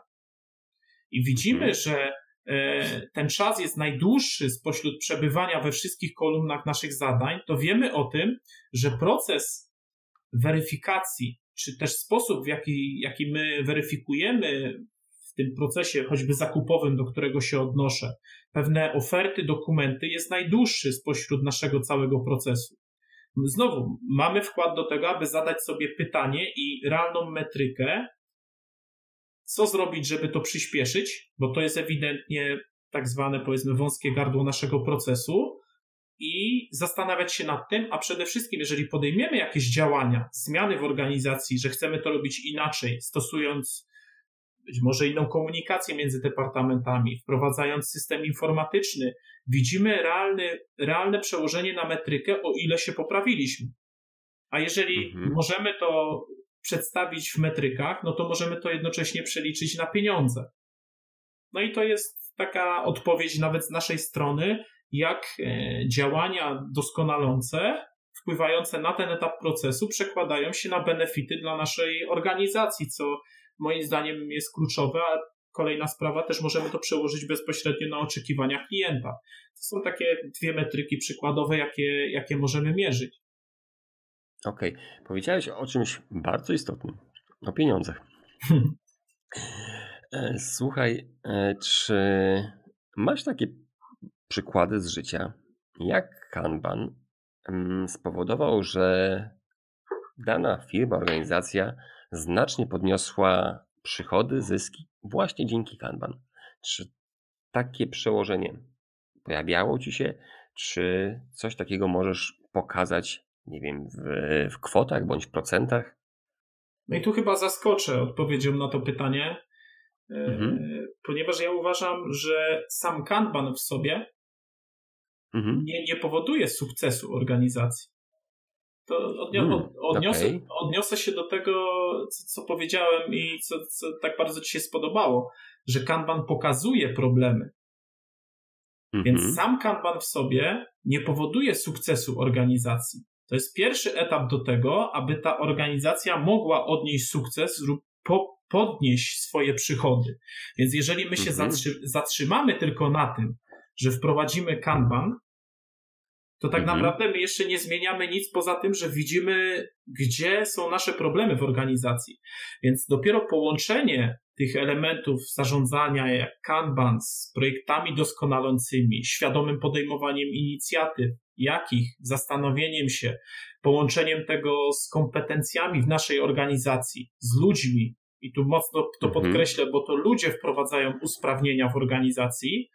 i widzimy, mhm. że e, ten czas jest najdłuższy spośród przebywania we wszystkich kolumnach naszych zadań, to wiemy o tym, że proces weryfikacji, czy też sposób, w jaki, jaki my weryfikujemy w tym procesie, choćby zakupowym, do którego się odnoszę, pewne oferty, dokumenty, jest najdłuższy spośród naszego całego procesu. Znowu, mamy wkład do tego, aby zadać sobie pytanie i realną metrykę, co zrobić, żeby to przyspieszyć, bo to jest ewidentnie tak zwane, powiedzmy, wąskie gardło naszego procesu i zastanawiać się nad tym, a przede wszystkim, jeżeli podejmiemy jakieś działania, zmiany w organizacji, że chcemy to robić inaczej, stosując być może inną komunikację między departamentami, wprowadzając system informatyczny, widzimy realny, realne przełożenie na metrykę, o ile się poprawiliśmy. A jeżeli mhm. możemy to przedstawić w metrykach, no to możemy to jednocześnie przeliczyć na pieniądze. No i to jest taka odpowiedź nawet z naszej strony, jak e, działania doskonalące, wpływające na ten etap procesu, przekładają się na benefity dla naszej organizacji, co moim zdaniem jest kluczowe, a kolejna sprawa też możemy to przełożyć bezpośrednio na oczekiwania klienta. To są takie dwie metryki przykładowe, jakie, jakie możemy mierzyć. Okej, okay. powiedziałeś o czymś bardzo istotnym, o pieniądzach. E, słuchaj, e, czy masz takie przykłady z życia, jak Kanban mm, spowodował, że dana firma, organizacja znacznie podniosła przychody, zyski właśnie dzięki Kanban? Czy takie przełożenie pojawiało ci się? Czy coś takiego możesz pokazać nie wiem, w, w kwotach bądź procentach? No i tu chyba zaskoczę odpowiedzią na to pytanie, e, mhm. ponieważ ja uważam, że sam Kanban w sobie mhm. nie, nie powoduje sukcesu organizacji. To odnio hmm, odniosę, okay. odniosę się do tego, co, co powiedziałem i co, co tak bardzo Ci się spodobało, że Kanban pokazuje problemy. Więc mhm. sam Kanban w sobie nie powoduje sukcesu organizacji. To jest pierwszy etap do tego, aby ta organizacja mogła odnieść sukces lub po, podnieść swoje przychody. Więc jeżeli my się mhm. zatrzymamy tylko na tym, że wprowadzimy Kanban, to tak mhm. naprawdę my jeszcze nie zmieniamy nic poza tym, że widzimy, gdzie są nasze problemy w organizacji. Więc dopiero połączenie tych elementów zarządzania, jak Kanban, z projektami doskonalącymi, świadomym podejmowaniem inicjatyw, jakich, zastanowieniem się, połączeniem tego z kompetencjami w naszej organizacji, z ludźmi, i tu mocno to mhm. podkreślę, bo to ludzie wprowadzają usprawnienia w organizacji,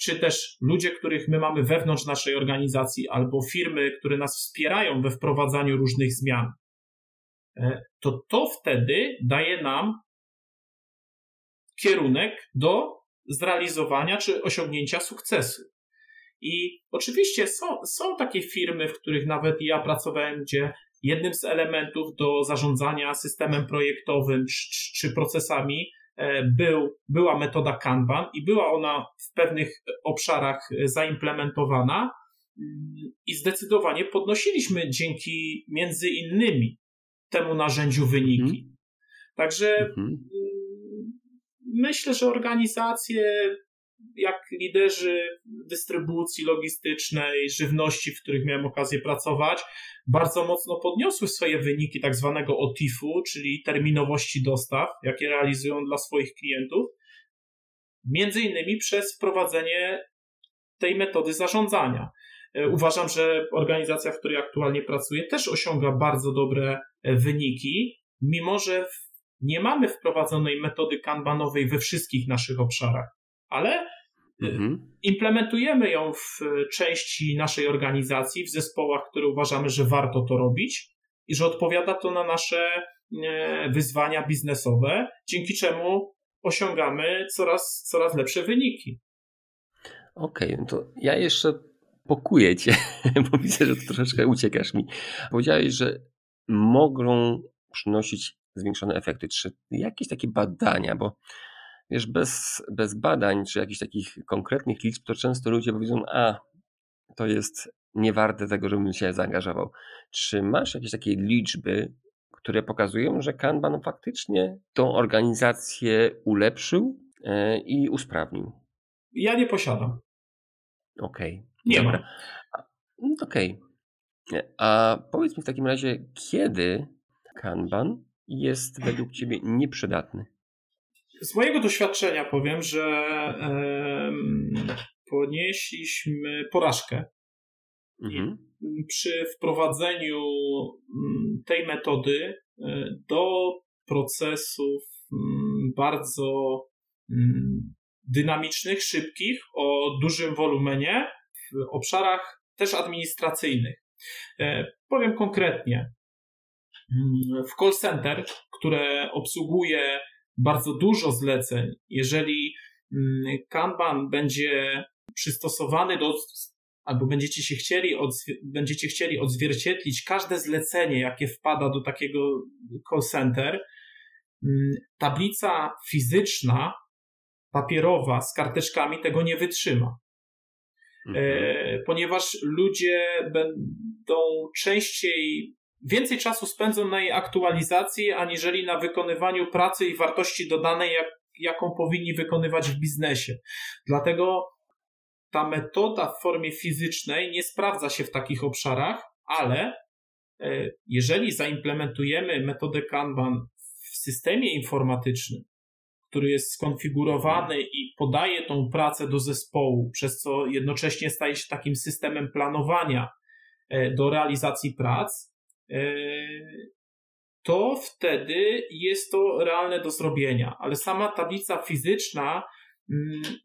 czy też ludzie, których my mamy wewnątrz naszej organizacji, albo firmy, które nas wspierają we wprowadzaniu różnych zmian, e, to to wtedy daje nam kierunek do zrealizowania czy osiągnięcia sukcesu. I oczywiście są, są takie firmy, w których nawet ja pracowałem, gdzie jednym z elementów do zarządzania systemem projektowym czy, czy procesami był, była metoda Kanban i była ona w pewnych obszarach zaimplementowana mm, i zdecydowanie podnosiliśmy dzięki między innymi temu narzędziu wyniki. Mhm. Także mhm. Mm, myślę, że organizacje jak liderzy dystrybucji logistycznej, żywności, w których miałem okazję pracować, bardzo mocno podniosły swoje wyniki tak zwanego OTIF-u, czyli terminowości dostaw, jakie realizują dla swoich klientów, między innymi przez wprowadzenie tej metody zarządzania. E, uważam, że organizacja, w której aktualnie pracuję, też osiąga bardzo dobre e, wyniki, mimo że nie mamy wprowadzonej metody kanbanowej we wszystkich naszych obszarach, ale mhm. implementujemy ją w części naszej organizacji, w zespołach, które uważamy, że warto to robić i że odpowiada to na nasze e, wyzwania biznesowe, dzięki czemu osiągamy coraz, coraz lepsze wyniki. Okej, okay, no to ja jeszcze pokuję cię, bo widzę, że troszeczkę uciekasz mi. Powiedziałeś, że mogą przynosić zwiększone efekty. Czy jakieś takie badania, bo wiesz, bez, bez badań, czy jakichś takich konkretnych liczb, to często ludzie powiedzą, a to jest niewarte tego, żebym się zaangażował. Czy masz jakieś takie liczby, które pokazują, że Kanban faktycznie tą organizację ulepszył e, i usprawnił? Ja nie posiadam. Okej. Okay. Nie Dobra. ma. No, okej. Okay. A powiedz mi w takim razie, kiedy Kanban jest według Ciebie nieprzydatny? Z mojego doświadczenia powiem, że ponieśliśmy porażkę mhm. przy wprowadzeniu mm, tej metody e, do procesów mm, bardzo mm, dynamicznych, szybkich, o dużym wolumenie w obszarach też administracyjnych. E, powiem konkretnie. W call center, które obsługuje bardzo dużo zleceń, jeżeli mm, Kanban będzie przystosowany do, albo będziecie się chcieli, będziecie chcieli odzwierciedlić każde zlecenie, jakie wpada do takiego call center, mm, tablica fizyczna, papierowa z karteczkami tego nie wytrzyma. Mhm. E, ponieważ ludzie będą częściej więcej czasu spędzą na jej aktualizacji, aniżeli na wykonywaniu pracy i wartości dodanej, jak, jaką powinni wykonywać w biznesie. Dlatego ta metoda w formie fizycznej nie sprawdza się w takich obszarach, ale e, jeżeli zaimplementujemy metodę Kanban w systemie informatycznym, który jest skonfigurowany i podaje tą pracę do zespołu, przez co jednocześnie staje się takim systemem planowania e, do realizacji prac, to wtedy jest to realne do zrobienia. Ale sama tablica fizyczna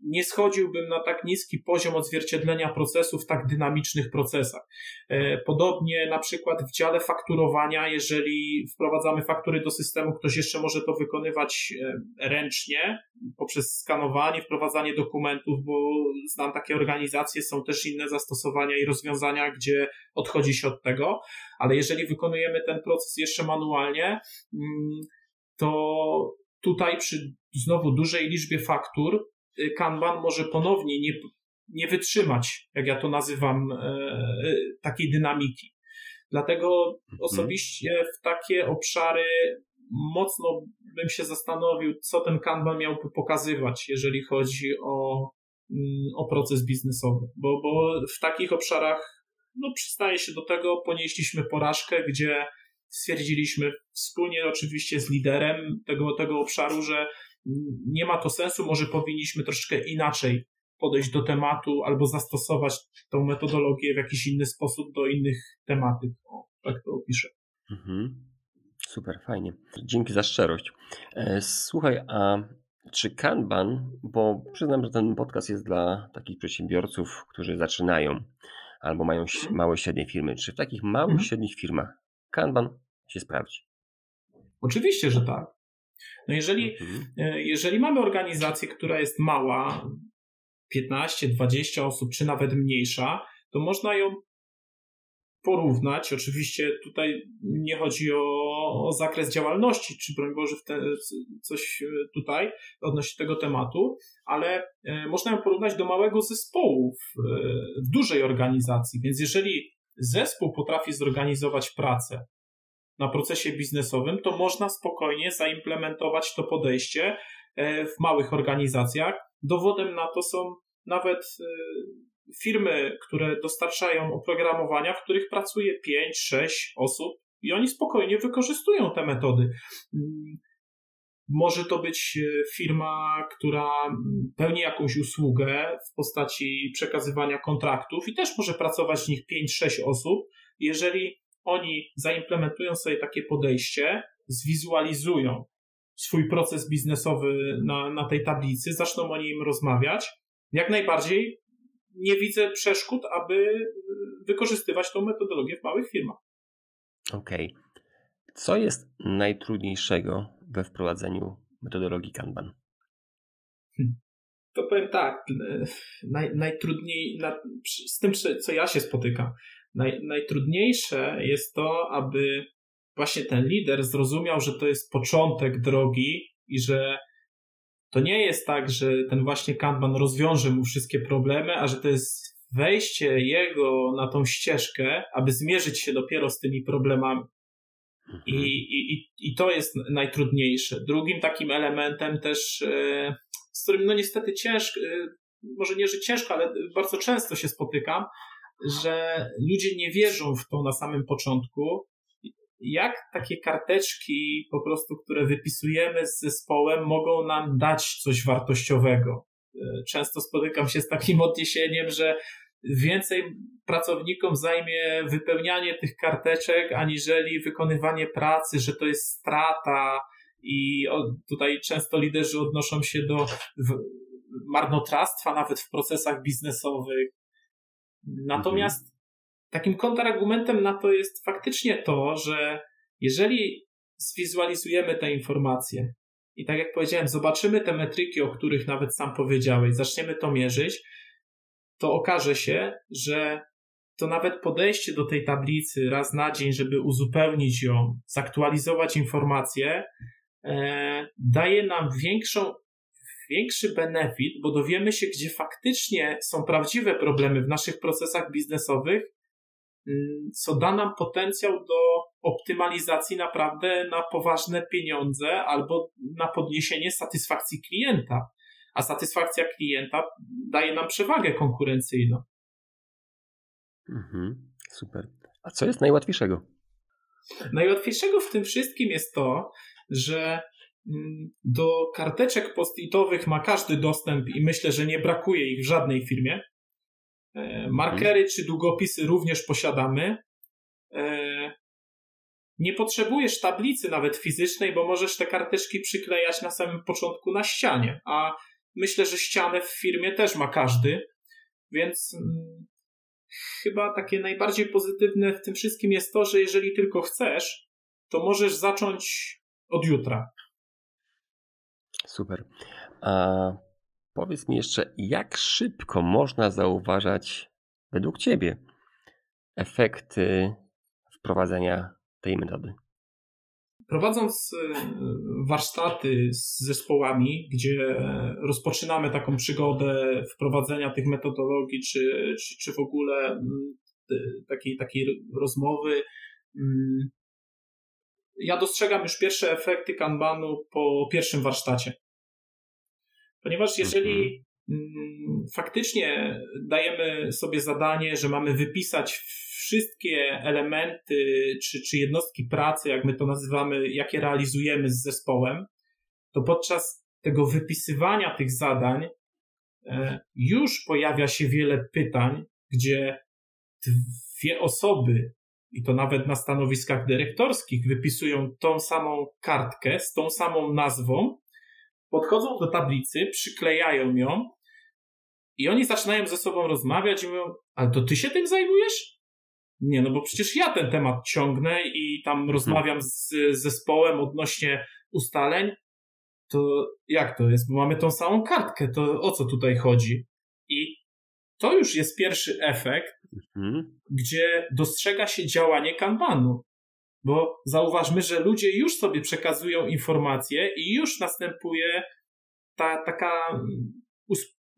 nie schodziłbym na tak niski poziom odzwierciedlenia procesów w tak dynamicznych procesach. E, podobnie na przykład w dziale fakturowania, jeżeli wprowadzamy faktury do systemu, ktoś jeszcze może to wykonywać e, ręcznie poprzez skanowanie, wprowadzanie dokumentów, bo znam takie organizacje, są też inne zastosowania i rozwiązania, gdzie odchodzi się od tego, ale jeżeli wykonujemy ten proces jeszcze manualnie, mm, to tutaj przy znowu dużej liczbie faktur Kanban może ponownie nie, nie wytrzymać, jak ja to nazywam, e, e, takiej dynamiki. Dlatego mhm. osobiście w takie obszary mocno bym się zastanowił, co ten Kanban miałby pokazywać, jeżeli chodzi o, mm, o proces biznesowy. Bo, bo w takich obszarach, no przystaje się do tego, ponieśliśmy porażkę, gdzie stwierdziliśmy wspólnie oczywiście z liderem tego, tego obszaru, że nie ma to sensu, może powinniśmy troszeczkę inaczej podejść do tematu albo zastosować tą metodologię w jakiś inny sposób do innych tematyk. O, tak to opiszę. Mhm. Super, fajnie. Dzięki za szczerość. E, słuchaj, a czy Kanban, bo przyznam, że ten podcast jest dla takich przedsiębiorców, którzy zaczynają albo mają mhm. małe, średnie firmy, czy w takich małych, mhm. średnich firmach Kanban się sprawdzi? Oczywiście, że tak. No jeżeli, mhm. E, jeżeli mamy organizację, która jest mała, 15, 20 osób, czy nawet mniejsza, to można ją porównać. Oczywiście tutaj nie chodzi o o, zakres działalności, czy broń Boże w te, coś tutaj odnośnie tego tematu, ale można ją porównać do małego zespołu w, w dużej organizacji. Więc jeżeli zespół potrafi zorganizować pracę na procesie biznesowym, to można spokojnie zaimplementować to podejście e, w małych organizacjach. Dowodem na to są nawet e, firmy, które dostarczają oprogramowania, w których pracuje 5-6 osób i oni spokojnie wykorzystują te metody. Mm, może to być e, firma, która mm, pełni jakąś usługę w postaci przekazywania kontraktów i też może pracować w nich 5-6 osób. Jeżeli oni zaimplementują sobie takie podejście, zwizualizują swój proces biznesowy na, na tej tablicy, zaczną o nim rozmawiać, jak najbardziej nie widzę przeszkód, aby wykorzystywać tą metodologię w małych firmach. Okej. Okay. Co jest najtrudniejszego we wprowadzeniu metodologii Kanban? Hmm. To powiem tak, naj, najtrudniej, na, z tym, co ja się spotykam, naj, najtrudniejsze jest to, aby właśnie ten lider zrozumiał, że to jest początek drogi i że to nie jest tak, że ten właśnie Kanban rozwiąże mu wszystkie problemy, a że to jest wejście jego na tą ścieżkę, aby zmierzyć się dopiero z tymi problemami. I, mhm. i, I to jest najtrudniejsze. Drugim takim elementem też, e, z którym no niestety ciężko, e, może nie, że ciężko, ale bardzo często się spotykam, że ludzie nie wierzą w to na samym początku. Jak takie karteczki, po prostu, które wypisujemy z zespołem, mogą nam dać coś wartościowego? E, często spotykam się z takim odniesieniem, że więcej pracownikom zajmie wypełnianie tych karteczek, aniżeli wykonywanie pracy, że to jest strata i tutaj często liderzy odnoszą się do marnotrawstwa nawet w procesach biznesowych. Natomiast mhm. takim kontrargumentem na to jest faktycznie to, że jeżeli zwizualizujemy te informacje i tak jak powiedziałem, zobaczymy te metryki, o których nawet sam powiedziałeś, zaczniemy to mierzyć, to okaże się, że to nawet podejście do tej tablicy raz na dzień, żeby uzupełnić ją, zaktualizować informacje, e, daje nam większą, większy benefit, bo dowiemy się, gdzie faktycznie są prawdziwe problemy w naszych procesach biznesowych, mm, co da nam potencjał do optymalizacji naprawdę na poważne pieniądze albo na podniesienie satysfakcji klienta a satysfakcja klienta daje nam przewagę konkurencyjną. Mhm, super. A co jest najłatwiejszego? Najłatwiejszego w tym wszystkim jest to, że do karteczek post-itowych ma każdy dostęp i myślę, że nie brakuje ich w żadnej firmie. E, markery mhm. czy długopisy również posiadamy. E, nie potrzebujesz tablicy nawet fizycznej, bo możesz te karteczki przyklejać na samym początku na ścianie, a Myślę, że ścianę w firmie też ma każdy, więc hmm, chyba takie najbardziej pozytywne w tym wszystkim jest to, że jeżeli tylko chcesz, to możesz zacząć od jutra. Super. A powiedz mi jeszcze, jak szybko można zauważać według Ciebie efekty wprowadzenia tej metody? Prowadząc e, warsztaty z zespołami, gdzie rozpoczynamy taką przygodę wprowadzenia tych metodologii, czy, czy, czy w ogóle mm, takiej, takiej rozmowy, mm, ja dostrzegam już pierwsze efekty Kanbanu po pierwszym warsztacie. Ponieważ jeżeli mhm. faktycznie dajemy sobie zadanie, że mamy wypisać wszystkie elementy czy, czy jednostki pracy, jak my to nazywamy, jakie realizujemy z zespołem, to podczas tego wypisywania tych zadań e, już pojawia się wiele pytań, gdzie dwie osoby, i to nawet na stanowiskach dyrektorskich, wypisują tą samą kartkę z tą samą nazwą, podchodzą do tablicy, przyklejają ją i oni zaczynają ze sobą rozmawiać i mówią, ale to ty się tym zajmujesz? Nie, no bo przecież ja ten temat ciągnę i tam rozmawiam z, z zespołem odnośnie ustaleń. To jak to jest? Bo mamy tą samą kartkę, to o co tutaj chodzi? I to już jest pierwszy efekt, mhm. gdzie dostrzega się działanie kanbanu. bo zauważmy, że ludzie już sobie przekazują informacje i już następuje ta taka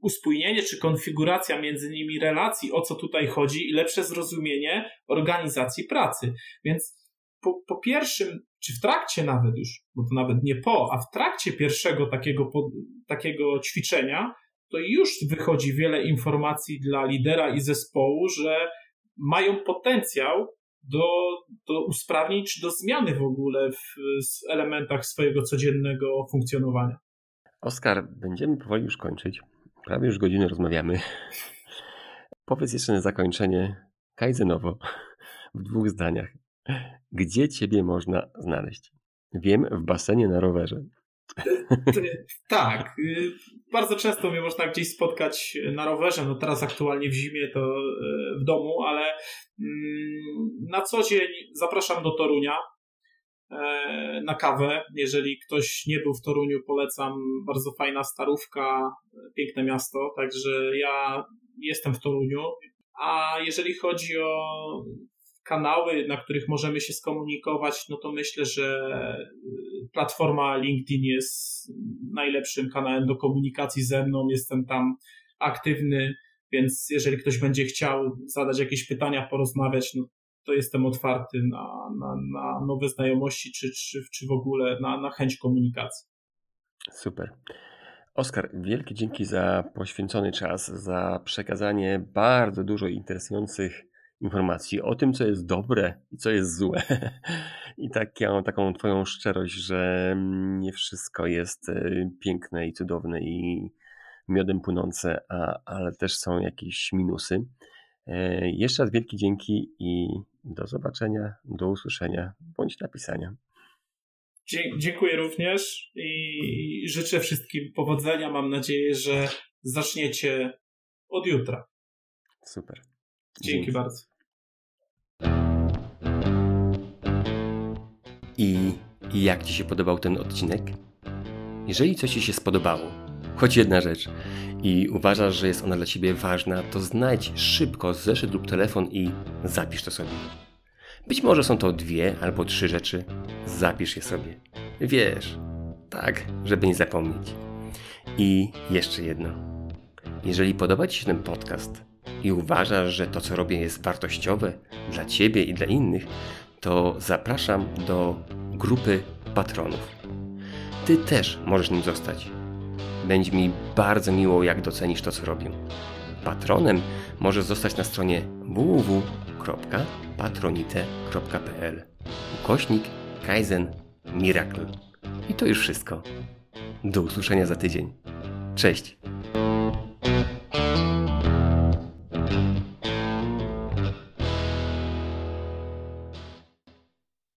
uspójnienie czy konfiguracja między nimi relacji, o co tutaj chodzi i lepsze zrozumienie organizacji pracy. Więc po, po pierwszym, czy w trakcie nawet już, bo to nawet nie po, a w trakcie pierwszego takiego, takiego ćwiczenia, to już wychodzi wiele informacji dla lidera i zespołu, że mają potencjał do, do usprawnień czy do zmiany w ogóle w, w elementach swojego codziennego funkcjonowania. Oskar, będziemy powoli już kończyć. Prawie już godzinę rozmawiamy. Powiedz jeszcze na zakończenie Kaizenowo w dwóch zdaniach. Gdzie ciebie można znaleźć? Wiem, w basenie na rowerze. Tak. Y, bardzo często mnie można gdzieś spotkać na rowerze. No teraz aktualnie w zimie to y, w domu, ale mm, na co dzień zapraszam do Torunia e, na kawę. Jeżeli ktoś nie był w Toruniu, polecam. Bardzo fajna starówka, piękne miasto. Także ja jestem w Toruniu. A jeżeli chodzi o kanały, na których możemy się skomunikować, no to myślę, że y, platforma LinkedIn jest najlepszym kanałem do komunikacji ze mną. Jestem tam aktywny, więc jeżeli ktoś będzie chciał zadać jakieś pytania, porozmawiać, no to jestem otwarty na, na, na nowe znajomości, czy, czy, czy w ogóle na, na chęć komunikacji. Super. Oskar, wielkie dzięki za poświęcony czas, za przekazanie bardzo dużo interesujących informacji o tym, co jest dobre i co jest złe. I taką, taką Twoją szczerość, że nie wszystko jest e, piękne i cudowne i miodem płynące, a, ale też są jakieś minusy. E, jeszcze raz wielkie dzięki i do zobaczenia, do usłyszenia bądź napisania. Dziękuję również i życzę wszystkim powodzenia. Mam nadzieję, że zaczniecie od jutra. Super. Dzięki, Dzięki. bardzo. I jak Ci się podobał ten odcinek? Jeżeli coś Ci się spodobało, choć jedna rzecz, i uważasz, że jest ona dla Ciebie ważna, to znajdź szybko zeszyt lub telefon i zapisz to sobie. Być może są to dwie albo trzy rzeczy, zapisz je sobie. Wiesz, tak, żeby nie zapomnieć. I jeszcze jedno. Jeżeli podoba Ci się ten podcast, i uważasz, że to, co robię, jest wartościowe dla Ciebie i dla innych, to zapraszam do grupy patronów. Ty też możesz nim zostać. Będzie mi bardzo miło, jak docenisz to, co robię. Patronem możesz zostać na stronie www.patronite.pl ukośnik Kaizen Miracle. I to już wszystko. Do usłyszenia za tydzień. Cześć!